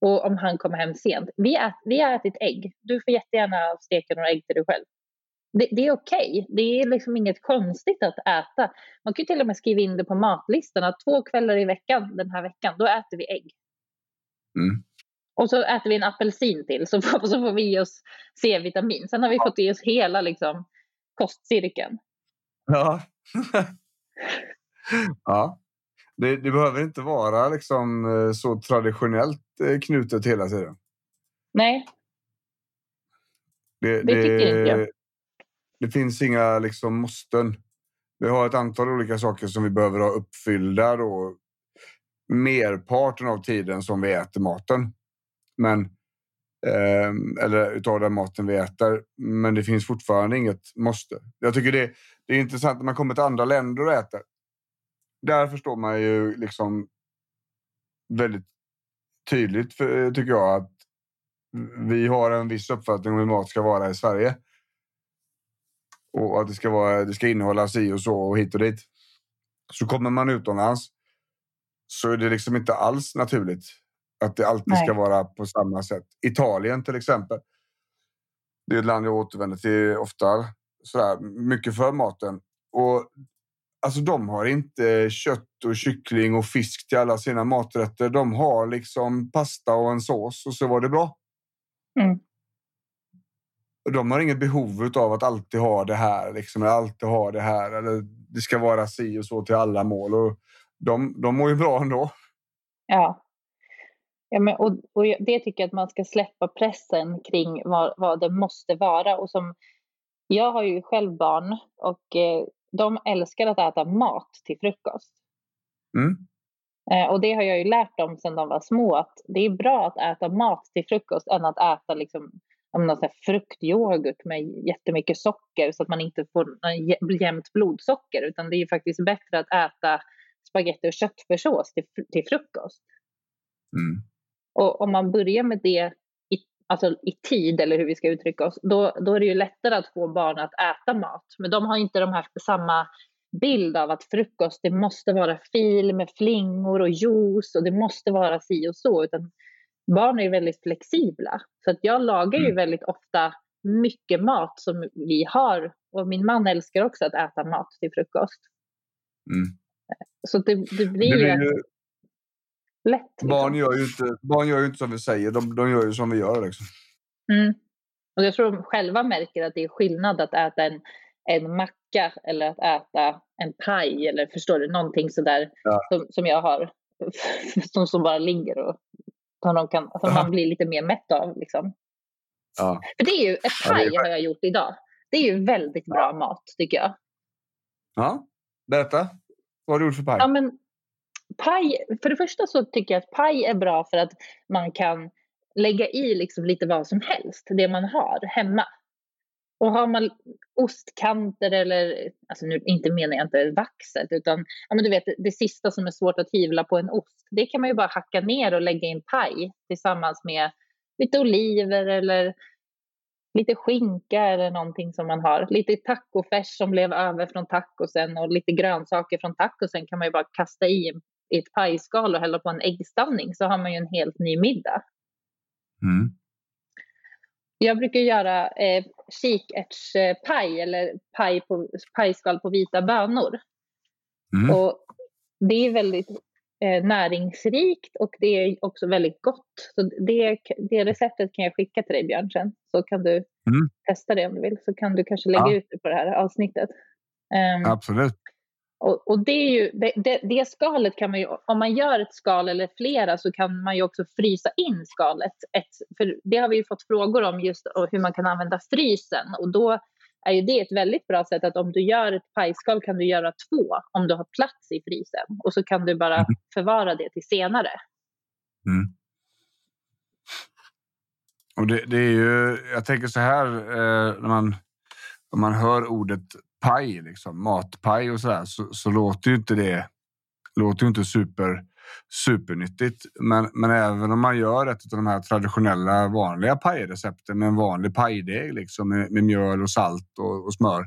Och om han kommer hem sent. Vi, ät, vi har ätit ägg. Du får jättegärna steka några ägg till dig själv. Det, det är okej. Okay. Det är liksom inget konstigt att äta. Man kan till och med skriva in det på matlistan att två kvällar i veckan den här veckan, då äter vi ägg. Mm. Och så äter vi en apelsin till så får, så får vi i oss C-vitamin. Sen har vi fått i oss hela liksom, kostcirkeln. Ja. (laughs) ja. Det, det, behöver inte vara liksom, eh, så traditionellt eh, knutet hela tiden. Nej. Det, det, det tycker inte jag. Det finns inga liksom, måsten. Vi har ett antal olika saker som vi behöver ha uppfyllda då, merparten av tiden som vi äter maten. Men, eh, eller utav den maten vi äter. Men det finns fortfarande inget måste. Jag tycker det, det är intressant när man kommer till andra länder och äter. Där förstår man ju liksom väldigt tydligt, för, tycker jag, att vi har en viss uppfattning om hur mat ska vara i Sverige. Och att det ska, vara, det ska innehålla si och så och hit och dit. Så kommer man utomlands så är det liksom inte alls naturligt att det alltid Nej. ska vara på samma sätt. Italien till exempel. Det är ett land jag återvänder till ofta. Sådär, mycket för maten. Och Alltså de har inte kött och kyckling och fisk till alla sina maträtter. De har liksom pasta och en sås och så var det bra. Mm. De har inget behov av att alltid ha det här, liksom, eller alltid ha det här. Eller det ska vara si och så till alla mål. Och de, de mår ju bra ändå. Ja. Ja, men, och, och det tycker jag att man ska släppa pressen kring vad, vad det måste vara. Och som, jag har ju själv barn och eh, de älskar att äta mat till frukost. Mm. Eh, och det har jag ju lärt dem sedan de var små att det är bra att äta mat till frukost än att äta liksom, någon fruktyoghurt med jättemycket socker så att man inte får jämnt blodsocker utan det är faktiskt bättre att äta spagetti och köttfärssås till, till frukost. Mm. Och om man börjar med det i, alltså i tid, eller hur vi ska uttrycka oss, då, då är det ju lättare att få barn att äta mat. Men de har inte de här, samma bild av att frukost, det måste vara fil med flingor och juice och det måste vara si och så. Utan barn är väldigt flexibla. Så att jag lagar ju mm. väldigt ofta mycket mat som vi har. Och min man älskar också att äta mat till frukost. Mm. Så det, det blir ju lätt. Liksom. Barn, gör ju inte, barn gör inte som vi säger, de, de gör ju som vi gör. Liksom. Mm. Och jag tror de själva märker att det är skillnad att äta en, en macka eller att äta en paj eller förstår du, någonting sådär ja. som, som jag har. (laughs) som, som bara ligger och som, de kan, som man blir lite mer mätt av. Liksom. Ja. För det är ju, ett paj ja, har jag gjort idag. Det är ju väldigt bra mat tycker jag. Ja, berätta. Vad har du gjort för paj? Ja, men, paj, för det första så tycker jag att paj är bra för att man kan lägga i liksom lite vad som helst, det man har hemma. Och har man ostkanter eller, alltså nu inte menar jag inte vaxet, utan ja, men du vet det sista som är svårt att hyvla på en ost, det kan man ju bara hacka ner och lägga i en paj tillsammans med lite oliver eller lite skinka eller någonting som man har. Lite tacofärs som blev över från tacosen och lite grönsaker från tacosen kan man ju bara kasta i i ett pajskal och hälla på en äggstavning så har man ju en helt ny middag. Mm. Jag brukar göra eh, kikärtspaj eller paj på, pajskal på vita bönor. Mm. Och det är väldigt eh, näringsrikt och det är också väldigt gott. Så det, det receptet kan jag skicka till dig Björn sen. Så kan du mm. testa det om du vill. Så kan du kanske lägga ja. ut det på det här avsnittet. Um, Absolut. Och, och, det, är ju, det, det, det, skalet kan man ju, om man gör ett skal eller flera så kan man ju också frysa in skalet. Ett, för det har vi ju fått frågor om just hur man kan använda frysen och då är ju det ett väldigt bra sätt att om du gör ett pajskal kan du göra två om du har plats i frysen och så kan du bara mm. förvara det till senare. Mm. Och det, det, är ju, jag tänker så här eh, när man, när man hör ordet paj, liksom, matpaj och så där, så, så låter ju inte det låter ju inte super, supernyttigt. Men, men även om man gör ett av de här traditionella vanliga pajrecepten med en vanlig pajdeg liksom, med, med mjöl och salt och, och, smör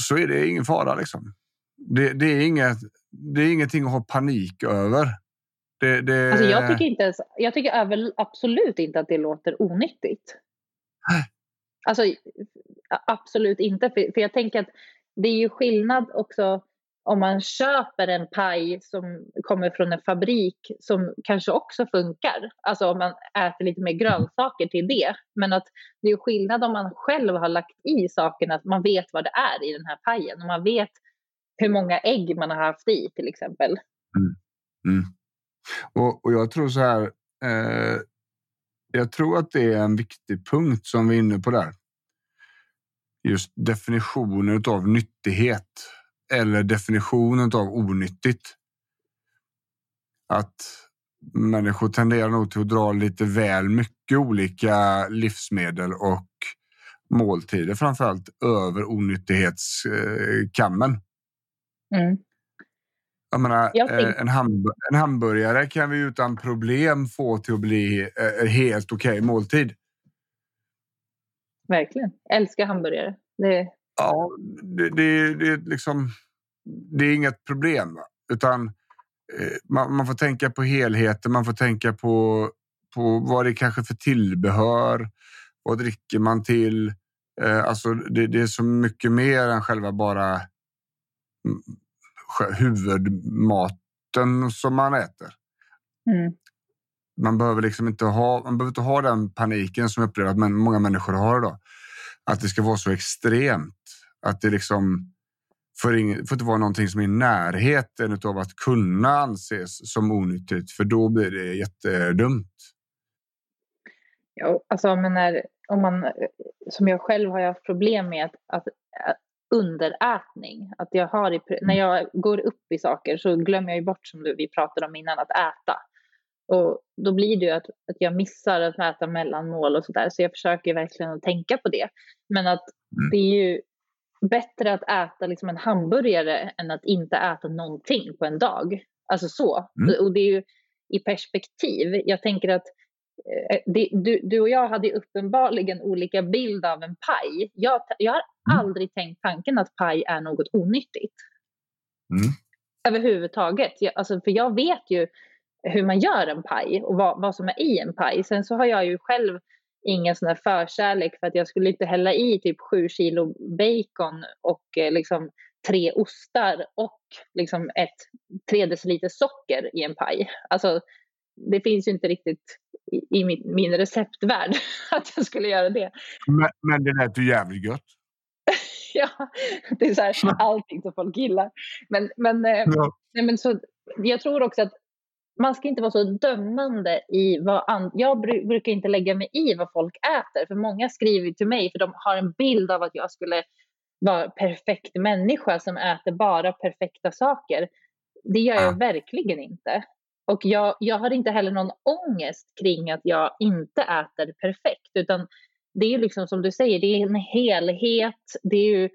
så är det ingen fara. Liksom. Det, det, är inget, det är ingenting att ha panik över. Det, det... Alltså jag tycker, inte ens, jag tycker absolut inte att det låter onyttigt. Alltså absolut inte. För, för jag tänker att det är ju skillnad också om man köper en paj som kommer från en fabrik som kanske också funkar. Alltså om man äter lite mer grönsaker till det. Men att det är skillnad om man själv har lagt i sakerna, att man vet vad det är i den här pajen. Och man vet hur många ägg man har haft i till exempel. Mm. Mm. Och, och, jag tror så här. Eh, jag tror att det är en viktig punkt som vi är inne på där just definitionen av nyttighet eller definitionen av onyttigt. Att människor tenderar nog till att dra lite väl mycket olika livsmedel och måltider framförallt över onyttighetskammen. Mm. Jag menar, eh, en, hamb en, hamburgare kan vi utan problem få till att bli eh, helt okej okay måltid. Verkligen. Jag älskar hamburgare. Det... Ja, det, det, det, liksom, det är inget problem. Utan eh, man, man, får tänka på helheten. Man får tänka på, på vad det är kanske för tillbehör. Vad dricker man till? Eh, alltså det, det, är så mycket mer än själva bara mm, huvudmaten som man äter. Mm. Man behöver liksom inte ha, man behöver inte ha den paniken som jag upplever att många människor har idag. Att det ska vara så extremt. Att det liksom får, ing, får inte vara någonting som är i närheten av att kunna anses som onyttigt, för då blir det jättedumt. Ja, alltså men när, om man, som jag själv har haft problem med att, att, att underätning. Att jag har i, när jag går upp i saker så glömmer jag ju bort som du, vi pratade om innan att äta. Och då blir det ju att, att jag missar att äta mellanmål och sådär. Så jag försöker verkligen att tänka på det. Men att mm. det är ju bättre att äta liksom en hamburgare än att inte äta någonting på en dag. Alltså så. Mm. Och det är ju i perspektiv. Jag tänker att eh, det, du, du, och jag hade uppenbarligen olika bild av en paj. Jag, jag har mm. aldrig tänkt tanken att paj är något onyttigt. Mm. Överhuvudtaget. Jag, alltså, för jag vet ju hur man gör en paj och vad, vad som är i en paj. Sen så har jag ju själv ingen sån här förkärlek för att jag skulle inte hälla i typ sju kilo bacon och eh, liksom tre ostar och liksom ett tre deciliter socker i en paj. Alltså, det finns ju inte riktigt i, i min, min receptvärld (laughs) att jag skulle göra det. Men, men det lät ju jävligt gött. (laughs) ja, det är så här, (laughs) allting som folk gillar. Men, men, eh, ja. nej, men så, jag tror också att man ska inte vara så dömande i vad and- Jag brukar inte lägga mig i vad folk äter, för många skriver till mig för de har en bild av att jag skulle vara perfekt människa som äter bara perfekta saker. Det gör jag verkligen inte. Och jag, jag har inte heller någon ångest kring att jag inte äter perfekt, utan det är liksom som du säger, det är en helhet. Det är ju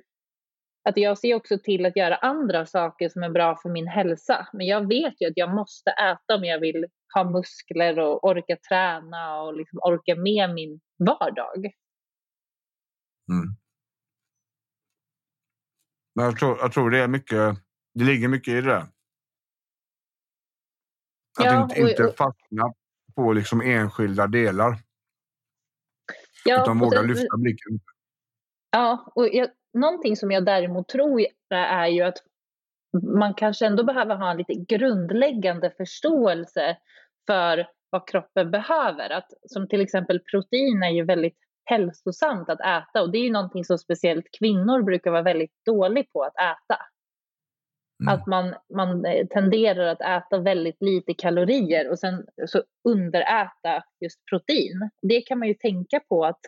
att jag ser också till att göra andra saker som är bra för min hälsa. Men jag vet ju att jag måste äta om jag vill ha muskler och orka träna och liksom orka med min vardag. Mm. Men jag tror, jag tror det är mycket, det ligger mycket i det. Att ja, inte, inte fastna på liksom enskilda delar. Ja, utan våga lyfta blicken. Ja, och jag, någonting som jag däremot tror är ju att man kanske ändå behöver ha en lite grundläggande förståelse för vad kroppen behöver. Att, som till exempel protein är ju väldigt hälsosamt att äta och det är ju någonting som speciellt kvinnor brukar vara väldigt dåliga på att äta. Mm. Att man, man eh, tenderar att äta väldigt lite kalorier och sen så underäta just protein. Det kan man ju tänka på att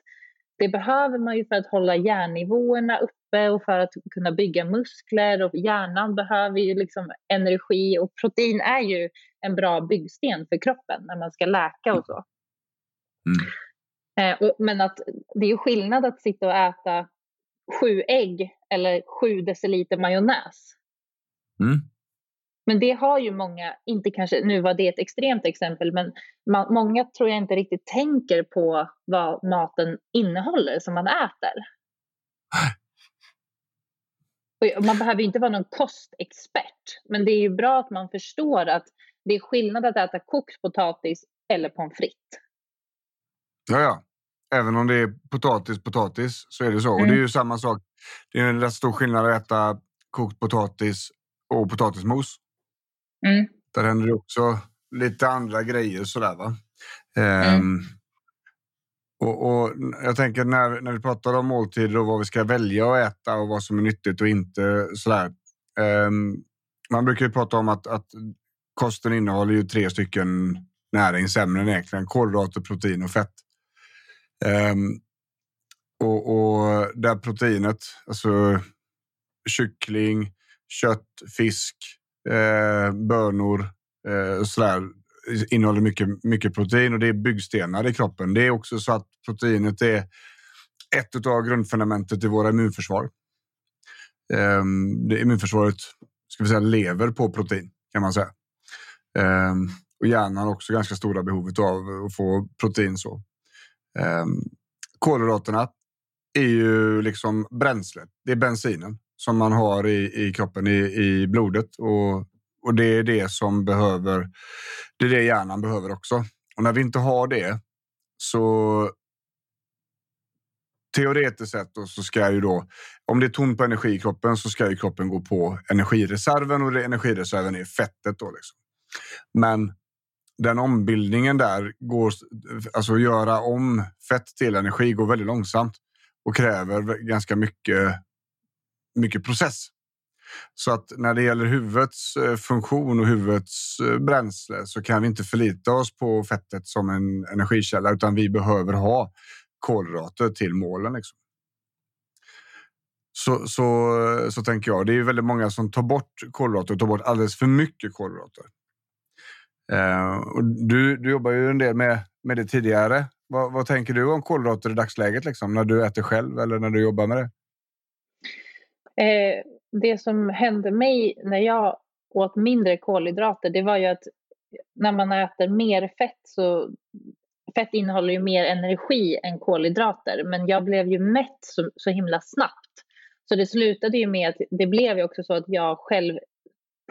det behöver man ju för att hålla järnnivåerna uppe och för att kunna bygga muskler och hjärnan behöver ju liksom energi och protein är ju en bra byggsten för kroppen när man ska läka och så. Mm. Eh, och, men att det är skillnad att sitta och äta sju ägg eller sju deciliter majonnäs. Mm. Men det har ju många, inte kanske, nu var det ett extremt exempel, men man, många tror jag inte riktigt tänker på vad maten innehåller som man äter. (laughs) Och man behöver inte vara någon kostexpert, men det är ju bra att man förstår att det är skillnad att äta kokt potatis eller pommes frites. Ja, ja. Även om det är potatis, potatis så är det så. Mm. Och det är mm. ju samma sak. Det är en rätt stor skillnad att äta kokt potatis och potatismos. Mm. Där händer det också lite andra grejer sådär va. Mm. Um, och, och, jag tänker när, när vi pratar om måltider och vad vi ska välja att äta och vad som är nyttigt och inte sådär. Um, man brukar ju prata om att, att kosten innehåller ju tre stycken näringsämnen egentligen. Kolhydrater, protein och fett. Um, och, och där proteinet, alltså kyckling, kött, fisk, eh, bönor eh, och sådär innehåller mycket, mycket protein och det är byggstenar i kroppen. Det är också så att proteinet är ett av grundfundamentet i våra immunförsvar. Eh, det immunförsvaret ska vi säga, lever på protein kan man säga. Eh, och hjärnan har också ganska stora behovet av att få protein. så. Eh, kolhydraterna är ju liksom bränslet. Det är bensinen som man har i, i kroppen, i, i blodet. Och, och det är det som behöver. Det är det hjärnan behöver också. Och när vi inte har det så teoretiskt sett då, så ska ju då, om det är tomt på energi i kroppen så ska ju kroppen gå på energireserven och det, energireserven är fettet. Då liksom. Men den ombildningen där, går, alltså göra om fett till energi, går väldigt långsamt och kräver ganska mycket mycket process. Så att när det gäller huvudets eh, funktion och huvudets eh, bränsle så kan vi inte förlita oss på fettet som en energikälla utan vi behöver ha kolhydrater till målen. Liksom. Så, så, så tänker jag. Det är väldigt många som tar bort kolhydrater och tar bort alldeles för mycket kolhydrater. Eh, och du, du jobbar ju en del med, med det tidigare. Vad, vad tänker du om kolhydrater i dagsläget? Liksom, när du äter själv eller när du jobbar med det? Eh, det som hände mig när jag åt mindre kolhydrater, det var ju att när man äter mer fett så fett innehåller ju mer energi än kolhydrater, men jag blev ju mätt så, så himla snabbt. Så det slutade ju med att det blev ju också så att jag själv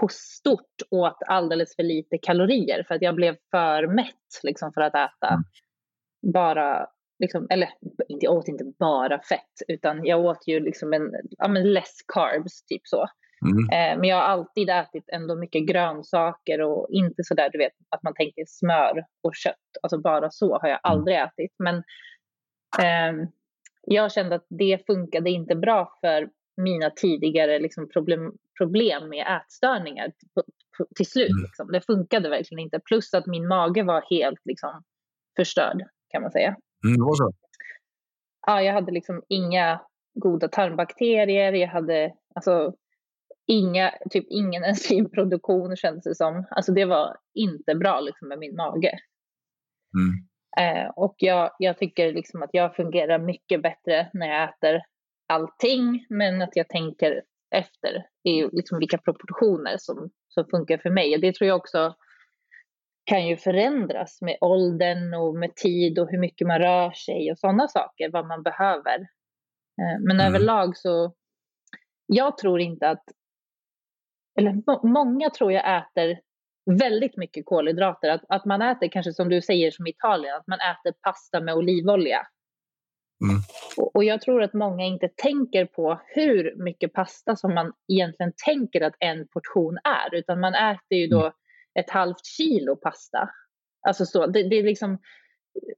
på stort åt alldeles för lite kalorier för att jag blev för mätt liksom, för att äta mm. bara liksom, eller jag åt inte bara fett, utan jag åt ju liksom en, ja men less carbs, typ så. Mm. Eh, men jag har alltid ätit ändå mycket grönsaker och inte så där, du vet, att man tänker smör och kött. Alltså bara så har jag mm. aldrig ätit. Men eh, jag kände att det funkade inte bra för mina tidigare liksom, problem, problem med ätstörningar till slut. Mm. Liksom. Det funkade verkligen inte. Plus att min mage var helt liksom, förstörd kan man säga. Mm, det var så? Ja, jag hade liksom inga goda tarmbakterier. Jag hade alltså inga, typ ingen (laughs) enzymproduktion kändes det som. Alltså det var inte bra liksom med min mage. Mm. Eh, och jag, jag tycker liksom att jag fungerar mycket bättre när jag äter allting, men att jag tänker efter i liksom vilka proportioner som, som funkar för mig. Det tror jag också kan ju förändras med åldern och med tid och hur mycket man rör sig och sådana saker, vad man behöver. Eh, men mm. överlag så, jag tror inte att, eller många tror jag äter väldigt mycket kolhydrater. Att, att man äter kanske som du säger som Italien, att man äter pasta med olivolja. Mm. Och, och, jag tror att många inte tänker på hur mycket pasta som man egentligen tänker att en portion är, utan man äter ju då mm. Ett halvt kilo pasta. Alltså så, det, det, är liksom,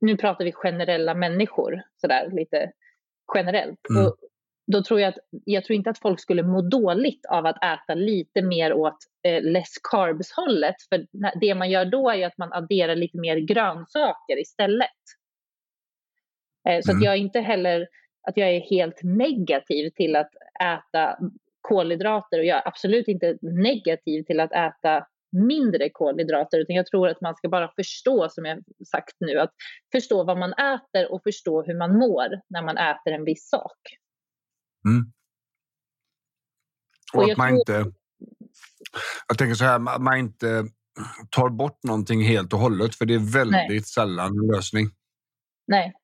nu pratar vi generella människor, sådär lite generellt. Mm. Och då tror jag att, jag tror inte att folk skulle må dåligt av att äta lite mer åt eh, less carbs-hållet. För det man gör då är ju att man adderar lite mer grönsaker istället. Eh, så mm. att jag är inte heller att jag är helt negativ till att äta kolhydrater och jag är absolut inte negativ till att äta mindre kolhydrater utan jag tror att man ska bara förstå som jag sagt nu att förstå vad man äter och förstå hur man mår när man äter en viss sak. Mm. Och, och att man tror... inte... Jag tänker så här, man inte tar bort någonting helt och hållet för det är väldigt Nej. sällan en lösning. Nej.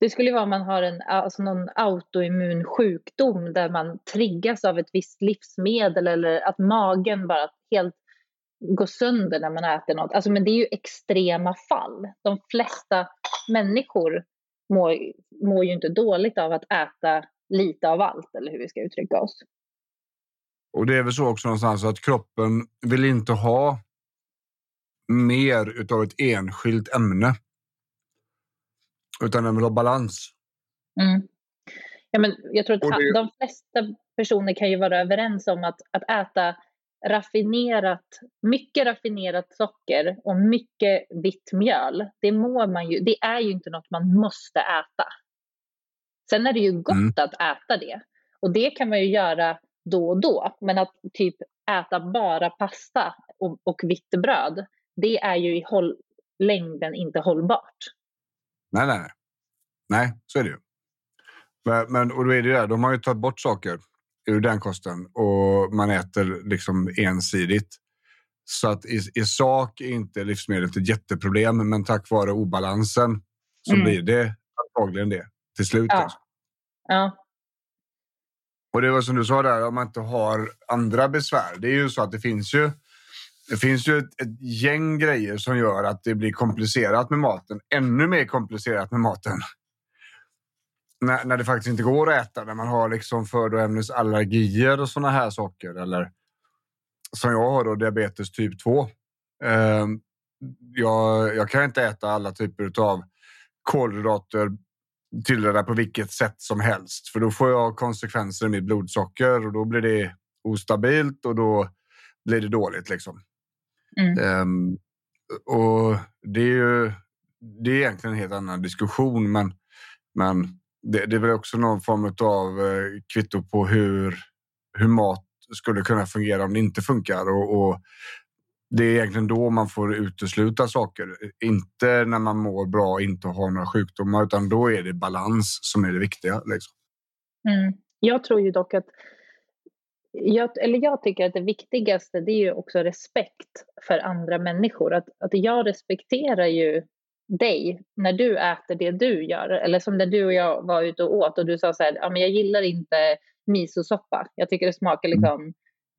Det skulle vara om man har en, alltså någon autoimmun sjukdom där man triggas av ett visst livsmedel eller att magen bara helt går sönder när man äter något. Alltså, men det är ju extrema fall. De flesta människor mår, mår ju inte dåligt av att äta lite av allt, eller hur vi ska uttrycka oss. Och det är väl så också någonstans att kroppen vill inte ha mer utav ett enskilt ämne. Utan den vill ha balans. Mm. Ja, men jag tror att det... de flesta personer kan ju vara överens om att, att äta raffinerat, mycket raffinerat socker och mycket vitt mjöl, det, mår man ju, det är ju inte något man måste äta. Sen är det ju gott mm. att äta det. Och det kan man ju göra då och då. Men att typ äta bara pasta och, och vitt bröd, det är ju i håll, längden inte hållbart. Nej, nej. Nej, så är det ju. Men, men, och då är det ju det, de har ju tagit bort saker ur den kosten och man äter liksom ensidigt. Så att i, i sak är inte livsmedlet ett jätteproblem, men tack vare obalansen så mm. blir det antagligen det till slut. Ja. Alltså. ja. Och det var som du sa där, om man inte har andra besvär. Det är ju så att det finns ju det finns ju ett, ett, gäng grejer som gör att det blir komplicerat med maten. Ännu mer komplicerat med maten när, när det faktiskt inte går att äta, när man har liksom födoämnesallergier och såna här saker. Eller som jag har då, diabetes typ 2. Eh, jag, jag kan inte äta alla typer av kolhydrater tillredda på vilket sätt som helst. För då får jag konsekvenser i mitt blodsocker och då blir det ostabilt och då blir det dåligt. Liksom. Mm. Um, och det är ju det är egentligen en helt annan diskussion, men, men det, det är väl också någon form av eh, kvitto på hur, hur mat skulle kunna fungera om det inte funkar. Och, och, det är egentligen då man får utesluta saker. Inte när man mår bra och inte har några sjukdomar, utan då är det balans som är det viktiga. Liksom. Mm. Jag tror ju dock att jag, eller jag tycker att det viktigaste det är ju också respekt för andra människor. Att, att jag respekterar ju dig när du äter det du gör. Eller som när du och jag var ute och åt och du sa så här, ja, men jag gillar inte misosoppa. Jag tycker det smakar mm. liksom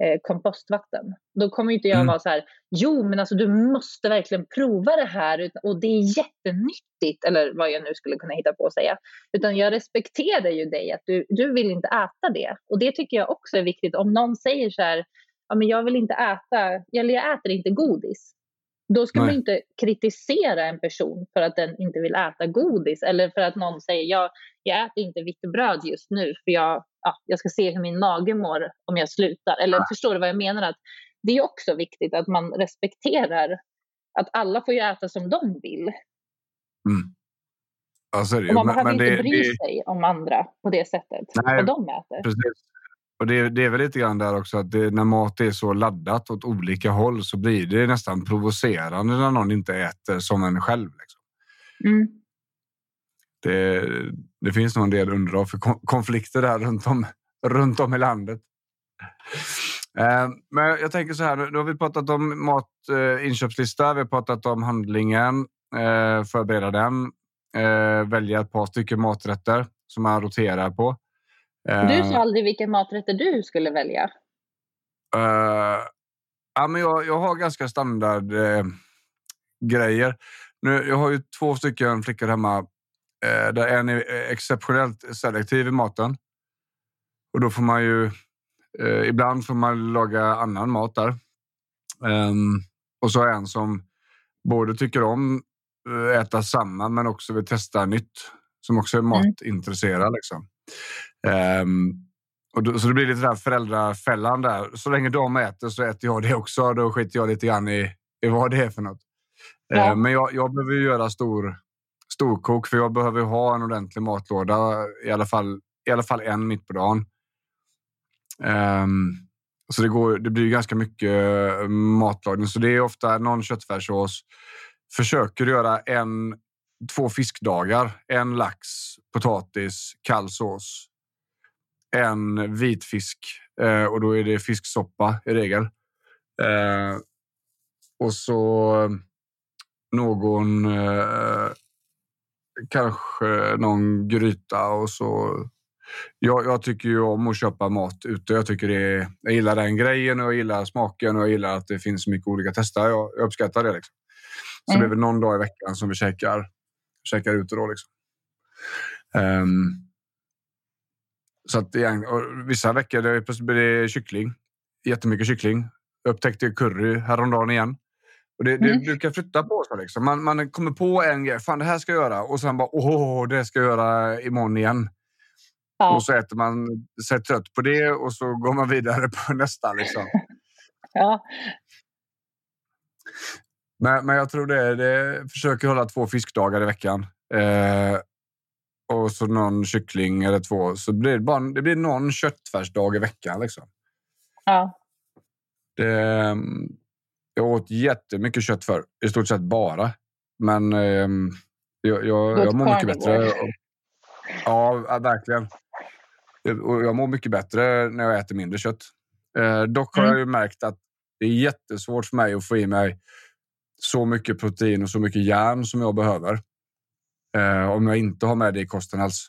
eh, kompostvatten. Då kommer inte jag mm. vara så här, jo men alltså du måste verkligen prova det här och det är jättenyttigt eller vad jag nu skulle kunna hitta på att säga. Utan jag respekterar ju dig att du, du vill inte äta det. Och det tycker jag också är viktigt. Om någon säger så här, ja men jag vill inte äta, eller jag äter inte godis. Då ska Nej. man inte kritisera en person för att den inte vill äta godis eller för att någon säger jag, jag äter inte vitt bröd just nu för jag, ja, jag ska se hur min mage mår om jag slutar. Eller ja. förstår du vad jag menar? Att det är också viktigt att man respekterar att alla får ju äta som de vill. Mm. Och man men, behöver men inte det, bry det... sig om andra på det sättet, Nej, vad de äter. Precis. Och det, det, är väl lite grann där också att det, när mat är så laddat åt olika håll så blir det nästan provocerande när någon inte äter som en själv. Liksom. Mm. Det, det, finns nog en del underlag för konflikter där runt om, runt om i landet. Eh, men jag tänker så här, nu har vi pratat om mat, eh, inköpslista, vi har pratat om handlingen, eh, förbereda den, välja ett par stycken maträtter som man roterar på. Du sa aldrig vilka maträtter du skulle välja. Uh, ja, men jag, jag har ganska standard uh, grejer. Nu, jag har ju två stycken flickor hemma eh, där en är exceptionellt selektiv i maten. Och då får man ju... Eh, ibland får man laga annan mat där. Um, och så en som både tycker om att äta samma men också vill testa nytt. Som också är mm. matintresserad. Liksom. Um, och då, så det blir lite där föräldrafällan där. Så länge de äter så äter jag det också. Då skiter jag lite grann i, i vad det är för något. Ja. Uh, men jag, jag behöver göra stor, storkok för jag behöver ha en ordentlig matlåda. I alla fall, i alla fall en mitt på dagen. Um, så det, går, det blir ganska mycket matlagning. Så det är ofta någon köttfärssås. Försöker göra en, två fiskdagar. En lax, potatis, kall sås en vitfisk eh, och då är det fisksoppa i regel. Eh, och så någon eh, kanske någon gryta och så. Jag, jag, tycker ju om att köpa mat ute. Jag tycker det är, jag gillar den grejen och jag gillar smaken och jag gillar att det finns mycket olika tester. Jag, jag uppskattar det. Liksom. Så mm. det är väl någon dag i veckan som vi käkar, käkar ute då. Liksom. Um, så att igen, vissa veckor det blir det kyckling. Jättemycket kyckling. Jag upptäckte curry häromdagen igen. Och det, mm. det brukar flytta på sig. Liksom. Man, man kommer på en grej. Fan, det här ska jag göra. Och sen bara, åh, det ska jag göra imorgon igen. Ja. Och så äter man sig trött på det och så går man vidare på (laughs) nästa. Liksom. ja. Men, men jag tror det, det försöker hålla två fiskdagar i veckan. Eh, och så någon kyckling eller två. Så blir det, bara, det blir någon köttfärsdag i veckan. Liksom. Ja. Det, ehm, jag åt jättemycket kött för i stort sett bara. Men eh, jag, jag, jag mår mycket bättre. Ja, verkligen. Och jag mår mycket bättre när jag äter mindre kött. Eh, dock har mm. jag ju märkt att det är jättesvårt för mig att få i mig så mycket protein och så mycket järn som jag behöver eh, om jag inte har med det i kosten alls.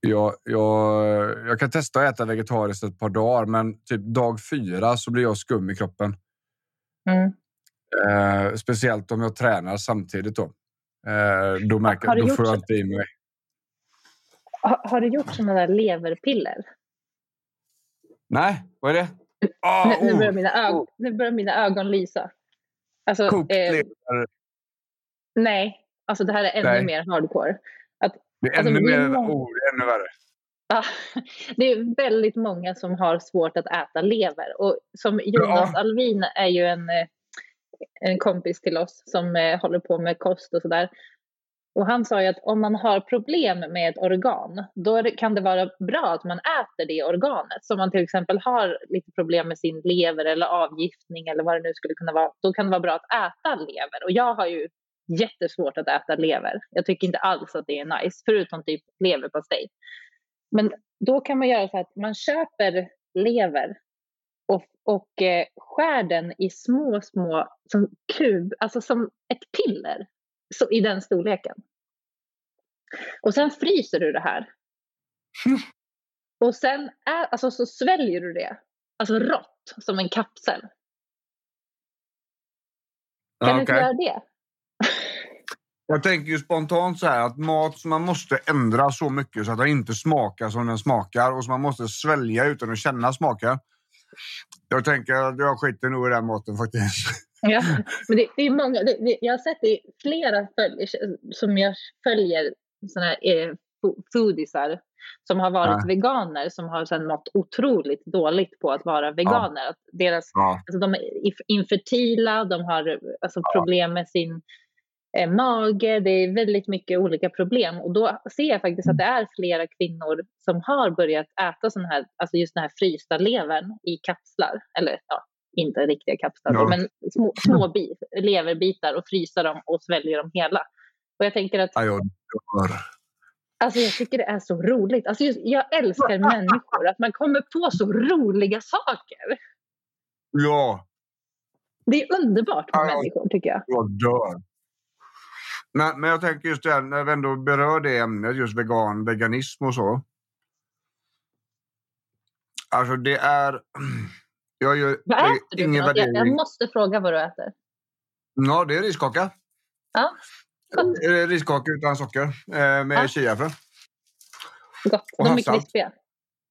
Jag, jag, jag kan testa att äta vegetariskt ett par dagar, men typ dag fyra så blir jag skum i kroppen. Mm. Eh, speciellt om jag tränar samtidigt. Då, eh, då, märker, då får jag inte i mig. Har, har du gjort sådana där leverpiller? Nej, vad är det? Oh, nu, nu, börjar mina ögon, nu börjar mina ögon lysa. Alltså, eh, nej, Alltså det här är ännu Nej. mer hardcore. Att, det är alltså, ännu mer, många... är ännu värre. (laughs) det är väldigt många som har svårt att äta lever. Och som Jonas ja. Alvin är ju en, eh, en kompis till oss som eh, håller på med kost och sådär. Och han sa ju att om man har problem med ett organ, då kan det vara bra att man äter det organet. Så om man till exempel har lite problem med sin lever eller avgiftning eller vad det nu skulle kunna vara, då kan det vara bra att äta lever. Och jag har ju jättesvårt att äta lever. Jag tycker inte alls att det är nice, förutom typ leverpastej. Men då kan man göra så att man köper lever och, och eh, skär den i små, små som kub, alltså som ett piller så, i den storleken. Och sen fryser du det här. (laughs) Och sen är, alltså, så sväljer du det, alltså rått, som en kapsel. Kan okay. du inte göra det? (laughs) Jag tänker ju spontant så här att mat som man måste ändra så mycket så att den inte smakar som den smakar och som man måste svälja utan att känna smaken. Jag tänker att jag skiter nog i den maten faktiskt. (laughs) Ja, (laughs) men det, det är många. Det, det, jag har sett det flera följ, som jag följer såna här eh, foodisar som har varit ja. veganer som har sen mått otroligt dåligt på att vara veganer. Ja. deras, ja. alltså, de är infertila, de har alltså, problem med sin eh, mage, det är väldigt mycket olika problem och då ser jag faktiskt att det är flera kvinnor som har börjat äta sån här, alltså just den här frysta levern i kapslar, eller ja, inte riktiga kapslar, ja. men små, små bit, leverbitar och frysa dem och svälja dem hela. Och jag tänker att... Ja, Alltså jag tycker det är så roligt. Alltså just, jag älskar människor, att man kommer på så roliga saker. Ja. Det är underbart med ja, människor tycker jag. Jag dör. Men, men jag tänker just det, när vi ändå berör det ämnet, just vegan, veganism och så. Alltså det är... (clears throat) Jag gör vad äter ingen du? Jag, jag måste fråga vad du äter. Ja, det är riskaka. Ja. Eh, Riskakor utan socker eh, med Ja. chiafrö. Gott. Och De är havssalt. krispiga.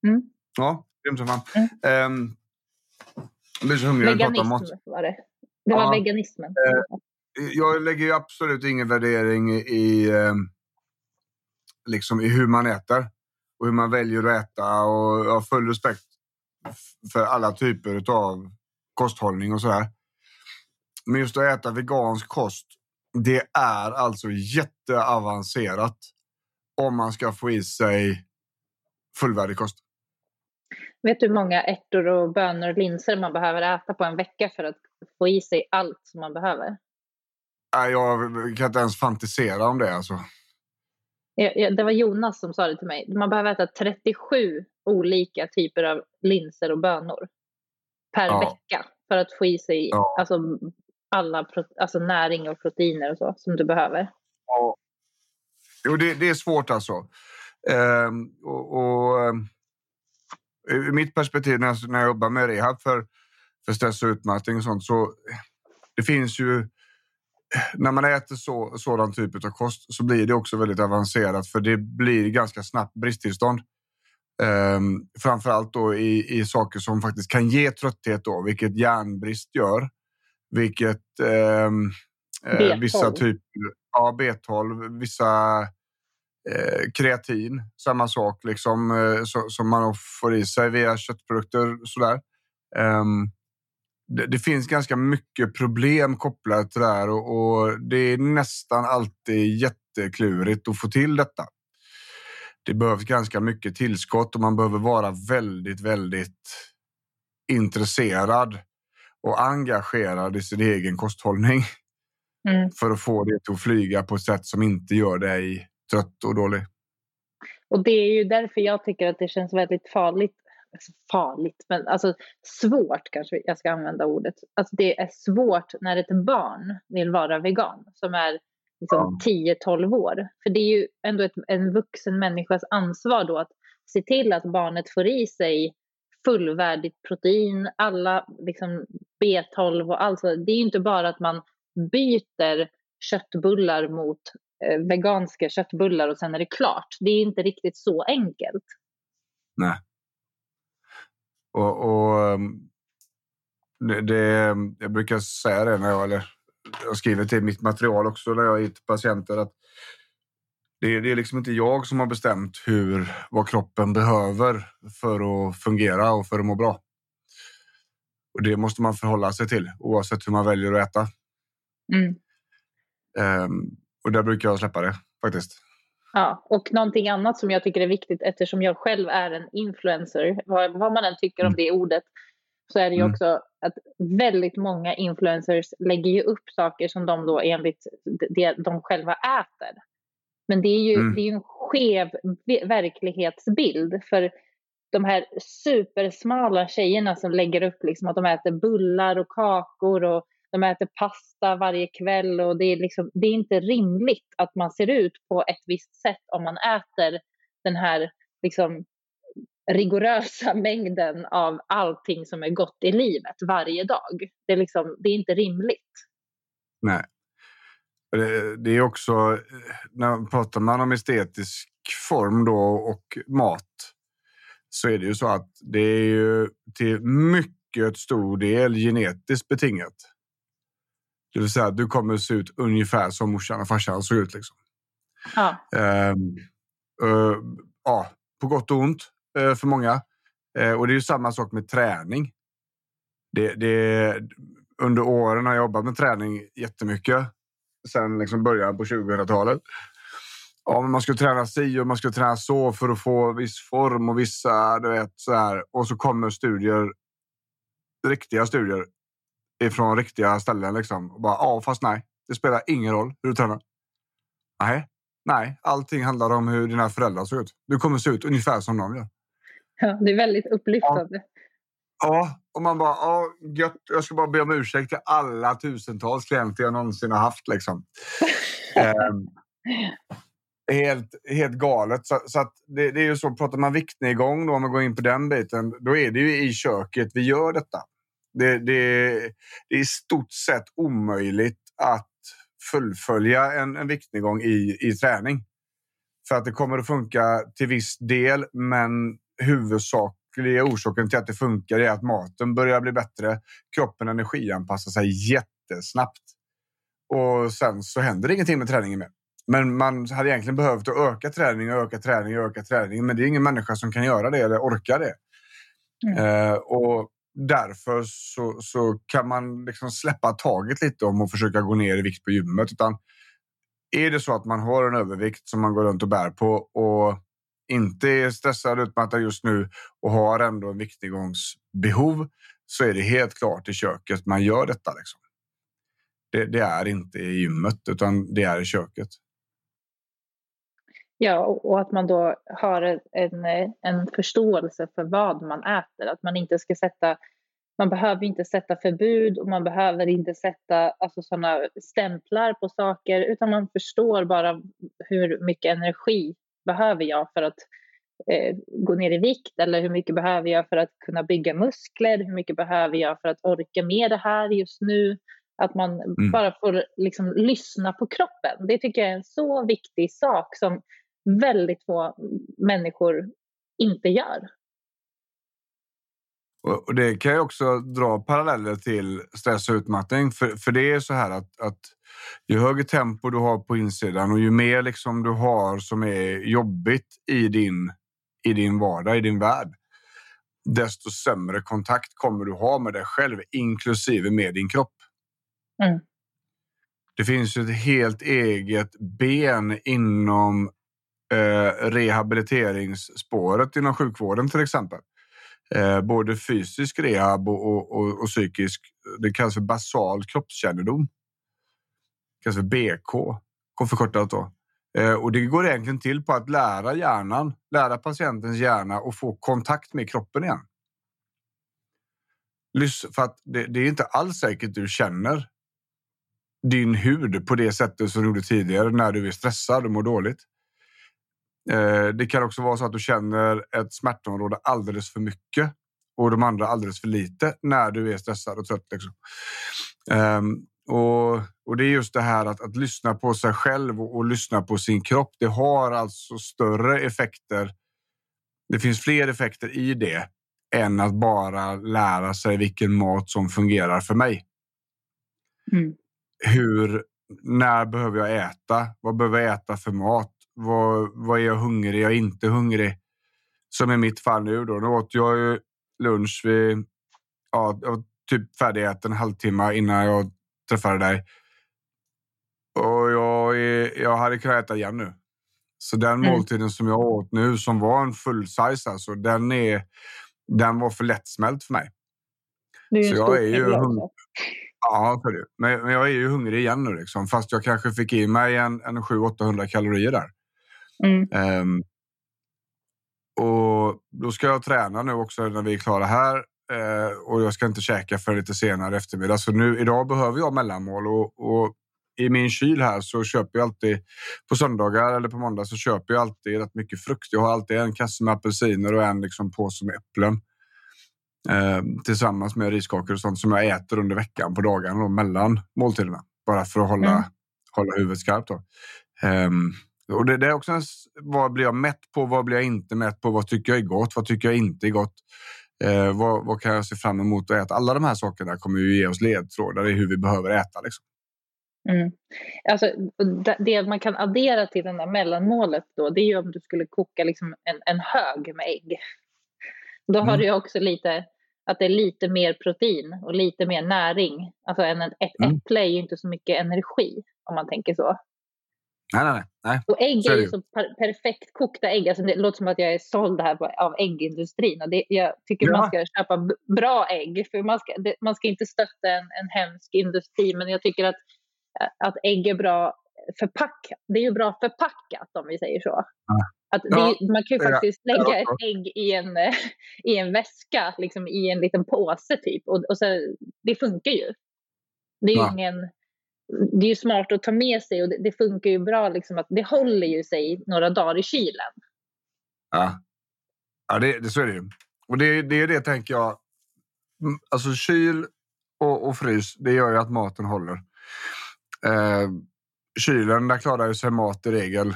Mm. Ja, grymt som fan. Mm. Ehm, jag blir så hungrig när jag pratar om mat. Veganism var det. Det var Ja. veganismen. Jag lägger ju absolut ingen värdering i, eh, liksom i hur man äter och hur man väljer att äta. Och jag har full respekt för alla typer av kosthållning och sådär. Men just att äta vegansk kost, det är alltså jätteavancerat om man ska få i sig fullvärdig kost. Vet du hur många ärtor och bönor och linser man behöver äta på en vecka för att få i sig allt som man behöver? Jag kan inte ens fantisera om det. Alltså. Det var Jonas som sa det till mig. Man behöver äta 37 olika typer av linser och bönor per Ja. vecka för att få i sig Ja. alltså, alla alltså, näring och proteiner och så som du behöver. Ja. Jo, det, det är svårt alltså. Ehm, och, och, ur mitt perspektiv när jag, när jag jobbar med rehab för, för stress och utmattning och sånt så det finns ju när man äter så, sådan typ av kost så blir det också väldigt avancerat för det blir ganska snabbt bristtillstånd. Um, framförallt då i, i saker som faktiskt kan ge trötthet då, vilket järnbrist gör. Vilket ehm, eh, B12. vissa typer, ja B12, vissa eh, kreatin, samma sak liksom eh, så, som man får i sig via köttprodukter sådär. Ehm, det, det finns ganska mycket problem kopplat till det här och, och det är nästan alltid jätteklurigt att få till detta. Det behövs ganska mycket tillskott och man behöver vara väldigt, väldigt intresserad och engagerad i sin egen kosthållning Mm. för att få det att flyga på ett sätt som inte gör dig trött och dålig. Och det är ju därför jag tycker att det känns väldigt farligt. Alltså farligt, men alltså svårt kanske jag ska använda ordet. Alltså det är svårt när ett barn vill vara vegan som är liksom 10-12 år. För det är ju ändå ett, en vuxen människas ansvar då att se till att barnet får i sig fullvärdigt protein, alla liksom B12 och allt. Det är ju inte bara att man byter köttbullar mot eh, veganska köttbullar och sen är det klart. Det är inte riktigt så enkelt. Nej. Och, och ehm, det, jag brukar säga det när jag, eller jag skriver till mitt material också när jag är till patienter att det, det är liksom inte jag som har bestämt hur, vad kroppen behöver för att fungera och för att må bra. Och det måste man förhålla sig till oavsett hur man väljer att äta. Mm. Ehm, och där brukar jag släppa det faktiskt. Ja, och någonting annat som jag tycker är viktigt eftersom jag själv är en influencer, vad, vad man än tycker om det ordet, så är det ju Mm. också att väldigt många influencers lägger ju upp saker som de då enligt det de själva äter. Men det är ju, Mm. det är en skev ve- verklighetsbild för de här supersmala tjejerna som lägger upp liksom att de äter bullar och kakor och de äter pasta varje kväll och det är, liksom, det är inte rimligt att man ser ut på ett visst sätt om man äter den här liksom, rigorösa (laughs) mängden av allting som är gott i livet varje dag. Det är, liksom, det är inte rimligt. Nej. Det, är också, eh, när när pratar man om estetisk form då och mat så är det ju så att det är ju till mycket stor del genetiskt betingat. Det vill säga att du kommer se ut ungefär som morsan och farsan såg ut. Liksom. Ja. Ehm, eh, ja, på gott och ont eh, för många. Eh, och det är ju samma sak med träning. Det, det, under åren har jag jobbat med träning jättemycket. Sen liksom början på 2000-talet. Ja, men man ska träna si och man ska träna så för att få viss form och vissa, du vet, så här. Och så kommer studier, riktiga studier ifrån riktiga ställen liksom. Och bara, ja, fast nej, det spelar ingen roll hur du tränar. Nej, nej, allting handlar om hur dina föräldrar ser ut. Du kommer se ut ungefär som de gör. Ja, det är väldigt upplyftande. Ja, och man bara, ja, gött. Jag ska bara be om ursäkt till alla tusentals klienter jag någonsin har haft. Liksom. (laughs) Ehm, helt, helt galet. Så, så att det, det är ju så, pratar man viktnedgång då, om man går in på den biten, då är det ju i köket vi gör detta. Det, det, det är i stort sett omöjligt att fullfölja en, en viktnedgång i, i träning. För att det kommer att funka till viss del, men huvudsakliga orsaken till att det funkar är att maten börjar bli bättre. Kroppen energianpassar sig jättesnabbt. Och sen så händer ingenting med träningen mer. Men man hade egentligen behövt att öka träning och öka träning och öka träning. Men det är ingen människa som kan göra det eller orkar det. Mm. Eh, och därför så, så kan man liksom släppa taget lite om att försöka gå ner i vikt på gymmet. Utan är det så att man har en övervikt som man går runt och bär på och inte är stressad och utmattad just nu och har ändå en viktnedgångsbehov så är det helt klart i köket man gör detta. Liksom. Det, det, är inte i gymmet utan det är i köket. Ja, och att man då har en, en förståelse för vad man äter. Att man inte ska sätta man behöver inte sätta förbud och man behöver inte sätta alltså, sådana stämplar på saker utan man förstår bara hur mycket energi behöver jag för att eh, gå ner i vikt eller hur mycket behöver jag för att kunna bygga muskler, hur mycket behöver jag för att orka med det här just nu. Att man mm. bara får liksom lyssna på kroppen. Det tycker jag är en så viktig sak som väldigt få människor inte gör. Och det kan jag också dra paralleller till stress och utmattning. För, för det är så här att, att ju högre tempo du har på insidan och ju mer liksom du har som är jobbigt i din, i din vardag, i din värld, desto sämre kontakt kommer du ha med dig själv, inklusive med din kropp. Mm. Det finns ju ett helt eget ben inom eh, rehabiliteringsspåret inom sjukvården till exempel. Eh, både fysisk rehab och, och, och, psykisk. Det kallas för basal kroppskännedom. Det kallas för BK, förkortat då. Eh, och det går egentligen till på att lära hjärnan, lära patientens hjärna och få kontakt med kroppen igen. För att det, det är inte alls säkert du känner din hud på det sättet som du gjorde tidigare när du är stressad och mår dåligt. Eh, det kan också vara så att du känner ett smärtområde alldeles för mycket och de andra alldeles för lite när du är stressad och trött. Liksom. Um, och, och, det är just det här att, att lyssna på sig själv och, och, lyssna på sin kropp. Det har alltså större effekter. Det finns fler effekter i det än att bara lära sig vilken mat som fungerar för mig. Mm. Hur, när behöver jag äta? Vad behöver jag äta för mat? Vad, vad är jag hungrig? Är jag inte hungrig? Som i mitt fall nu då. Nu åt jag lunch vid... Ja, jag var typ färdigäten en halvtimme innan jag träffade dig. Och jag, jag hade kunnat äta igen nu. Så den mm. måltiden som jag åt nu, som var en full size, alltså, den, är, den var för lättsmält för mig. Det är så jag är ju hungrig. Ja, för det. Men, men jag är ju hungrig igen nu, liksom, fast jag kanske fick i mig en, en 700-800 kalorier där. Mm. Um, och då ska jag träna nu också när vi är klara här uh, och jag ska inte käka för lite senare eftermiddag. Så nu idag behöver jag mellanmål och, och i min kyl här så köper jag alltid på söndagar eller på måndag så köper jag alltid rätt mycket frukt. Jag har alltid en kasse med apelsiner och en liksom påse med äpplen. Eh, tillsammans med riskakor och sånt som jag äter under veckan på dagarna mellan måltiderna. Bara för att hålla, mm. hålla huvudet skarpt. Då. Um, och det, det, är också en, vad blir jag mätt på? Vad blir jag inte mätt på? Vad tycker jag är gott? Vad tycker jag inte är gott? Eh, vad, vad, kan jag se fram emot att äta? Alla de här sakerna kommer ju ge oss ledtrådar i hur vi behöver äta. Liksom. Mm. Alltså, det man kan addera till det där mellanmålet då, det är ju om du skulle koka liksom en, en hög med ägg. Då har mm. du också lite, att det är lite mer protein och lite mer näring. Alltså en, ett mm. äpple är ju inte så mycket energi om man tänker så. Nej, nej, nej. Och ägg är, ju så per perfekt kokta ägg. Alltså det låter som att jag är såld här på, av äggindustrin. Och det, jag tycker ja. man ska köpa bra ägg. För man ska, det, man ska inte stötta en, en hemsk industri. Men jag tycker att, att ägg är bra förpackat. Det är ju bra förpackat om vi säger så. Ja. Att det, man kan ju faktiskt ja. lägga ett ägg i en, (laughs) i en väska, liksom i en liten påse typ. Och, och så, det funkar ju. Det är ju ingen det är ju smart att ta med sig och det, det, funkar ju bra liksom att det håller ju sig några dagar i kylen. Ja, ja det, det, så är det ju. Och det, det är det tänker jag. Mm, alltså kyl och, och frys, det gör ju att maten håller. Eh, kylen, där klarar ju sig mat i regel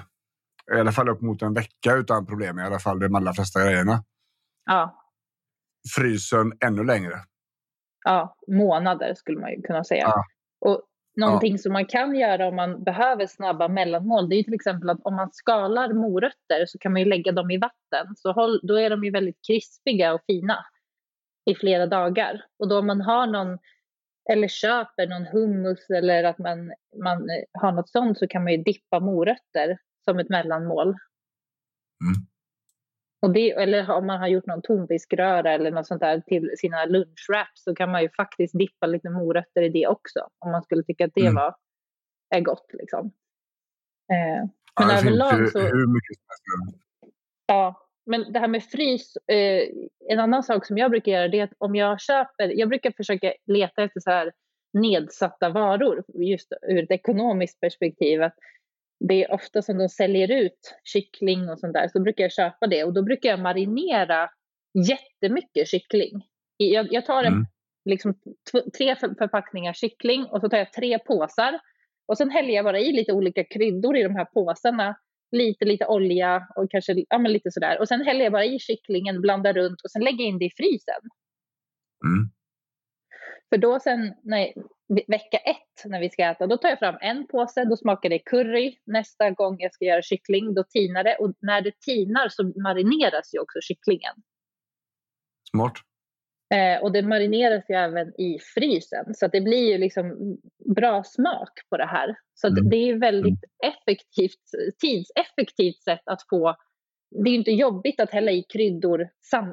i alla fall upp mot en vecka utan problem i alla fall de allra flesta grejerna. Ja. Frysen ännu längre. Ja, månader skulle man ju kunna säga. Ja. Och någonting Ja. som man kan göra om man behöver snabba mellanmål, det är ju till exempel att om man skalar morötter så kan man ju lägga dem i vatten. Så håll, då är de ju väldigt krispiga och fina i flera dagar. Och då om man har någon, eller köper någon hummus eller att man, man eh, har något sånt så kan man ju dippa morötter som ett mellanmål. Mm. Och det, eller om man har gjort någon tonfiskröra eller något sånt där till sina lunchwraps så kan man ju faktiskt dippa lite morötter i det också. Om man skulle tycka att det Mm. var, är gott. Liksom. Eh, Ja, men det finns överlag så... hur mycket. Ja, men det här med frys. Eh, en annan sak som jag brukar göra det är att om jag köper, jag brukar försöka leta efter så här nedsatta varor just ur ett ekonomiskt perspektiv. Att det är ofta som de säljer ut kyckling och sånt där, så brukar jag köpa det och då brukar jag marinera jättemycket kyckling. Jag, jag tar en, Mm. liksom tre för- förpackningar kyckling och så tar jag tre påsar och sen häller jag bara i lite olika kryddor i de här påsarna lite, lite olja och kanske ja, men lite sådär. Och sen häller jag bara i kycklingen, blandar runt och sen lägger jag in det i frysen. Mm. För då sen, ve- vecka ett när vi ska äta, då tar jag fram en påse, då smakar det curry. Nästa gång jag ska göra kyckling, då tinar det. Och när det tinar så marineras ju också kycklingen. Smart. Eh, och det marineras ju även i frysen. Så att det blir ju liksom bra smak på det här. Så Mm. det är ju väldigt effektivt, tidseffektivt sätt att få det är ju inte jobbigt att hälla i kryddor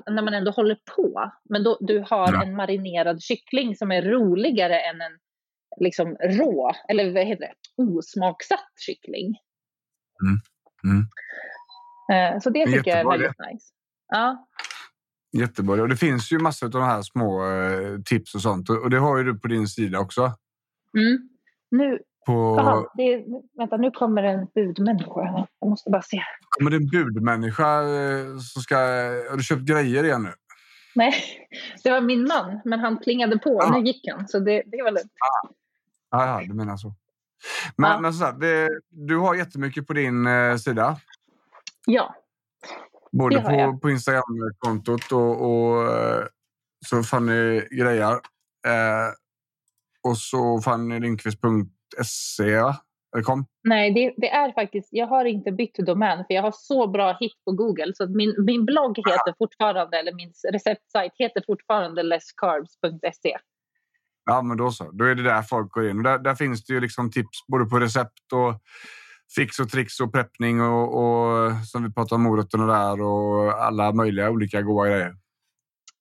när man ändå håller på. Men då, du har Ja. en marinerad kyckling som är roligare än en liksom rå, eller vad heter det, osmaksatt kyckling. Mm. Eh, så det tycker jag är Jättebra väldigt nice. Ja, Jättebra. Och det finns ju massor av de här små eh, tips och sånt. Och det har ju du på din sida också. mm. Nu, På, Jaha, det är, vänta, nu kommer en budmänniska. Jag måste bara se. kommer det en budmänniska eh, som ska... Har du köpt grejer igen nu? Nej, (laughs) det var min man, men han plingade på. Ah. Nu gick han, så det, det var lugnt. Ja, ja, du menar så. Men, Ja. men så här, det, du har jättemycket på din eh, sida. Ja, Både på, jag. på Instagram-kontot och, och eh, så Fanny grejar. Eh, och så fannylindqvist.se? Eller kom? nej, det, det är faktiskt... Jag har inte bytt domän, för jag har så bra hit på Google. Så att min, min blogg heter fortfarande, eller min receptsajt heter fortfarande lesscarbs.se. Ja, men då så. Då är det där folk går in. Och där, där finns det ju liksom tips både på recept och fix och tricks och preppning och, och som vi pratade om morötterna där och alla möjliga olika goda grejer.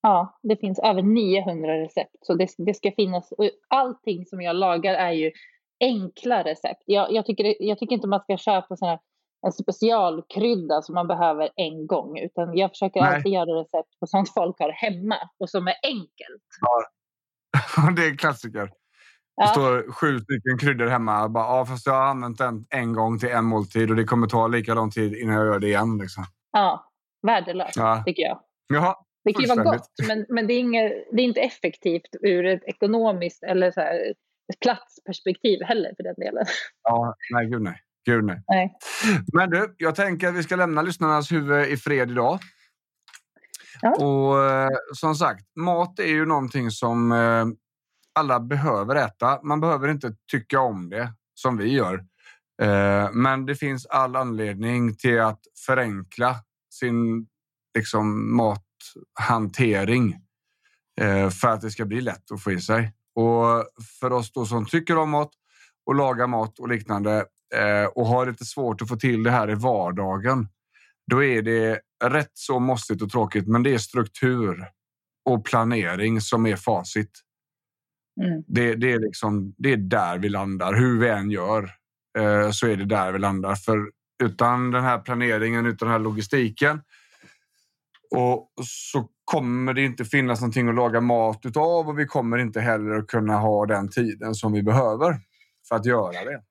Ja, det finns över 900 recept. Så det, det ska finnas. och Allting som jag lagar är ju enkla recept. Jag, jag, tycker, jag tycker inte man ska köpa sån här, en specialkrydda som man behöver en gång. Utan jag försöker Nej. alltid göra recept på sånt folk har hemma och som är enkelt. (laughs) det är klassiker. Det Ja, står sju stycken kryddor hemma. Bara, ja, fast jag har använt den en gång till en måltid och det kommer ta lika lång tid innan jag gör det igen. Liksom. ja värdelöst Ja. tycker jag. Jaha, Det kan ju vara gott, men, men det, är inget, det är inte effektivt ur ett ekonomiskt eller så här, platsperspektiv heller för den delen. (laughs) ja, nej, gud nej. Gud nej. Nej. Men du, jag tänker att vi ska lämna lyssnarnas huvud i fred idag. Ja. Och eh, som sagt, mat är ju någonting som eh, alla behöver äta. Man behöver inte tycka om det som vi gör. Eh, men det finns all anledning till att förenkla sin liksom, mathantering för att det ska bli lätt att få i sig. Och för oss då som tycker om mat och lagar mat och liknande och har lite svårt att få till det här i vardagen. Då är det rätt så måstigt och tråkigt, men det är struktur och planering som är facit. Mm. Det, det, är, liksom, det är där vi landar. Hur vi än gör eh, så är det där vi landar. För utan den här planeringen, utan den här logistiken och så kommer det inte finnas någonting att laga mat utav och vi kommer inte heller att kunna ha den tiden som vi behöver för att göra det.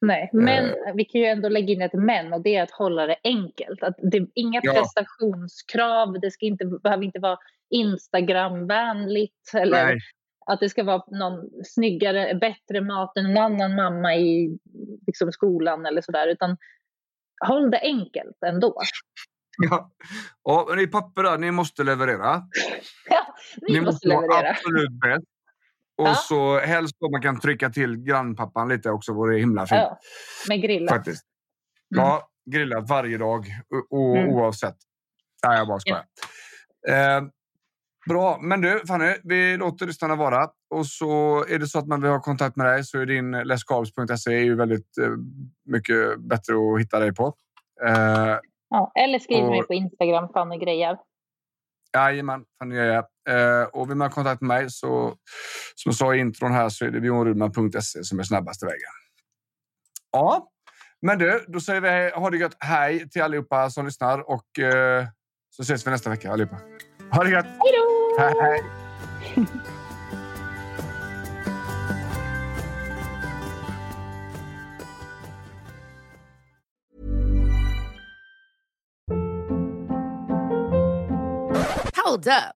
Nej, men Eh. vi kan ju ändå lägga in ett men och det är att hålla det enkelt. Att det, inga Ja. prestationskrav, det ska inte, behöver inte vara Instagramvänligt eller Nej, att det ska vara någon snyggare, bättre mat än en annan mamma i liksom, skolan eller sådär. Utan håll det enkelt ändå. (laughs) Ja, och ni papper där, ni måste leverera. (laughs) Ja, ni, ni måste vara leverera. absolut bäst. Och Ja. så helst om man kan trycka till grannpappan lite också vore himla fint. Ja, med grillat. Faktiskt. Ja, grillat varje dag o- o- Mm. oavsett. Nej, jag bara skojar. Eh, bra, men du Fanny, vi låter lyssnarna vara. Och så är det så att man vill ha kontakt med dig så är din lescarbs.se är ju väldigt eh, mycket bättre att hitta dig på. Eh, Ja, eller skriv Och- mig på Instagram, Fanny Grejar. Jajamän, Fanny Grejer. Eh, och vill man ha kontakt med mig så, som jag sa i intron här, så är det bjornrudman.se som är snabbaste vägen. Ja, men du, då säger vi ha det gött. Hej till allihopa som lyssnar och eh, så ses vi nästa vecka allihopa. Ha det gött! Hej då! Hej, hej! Hold up.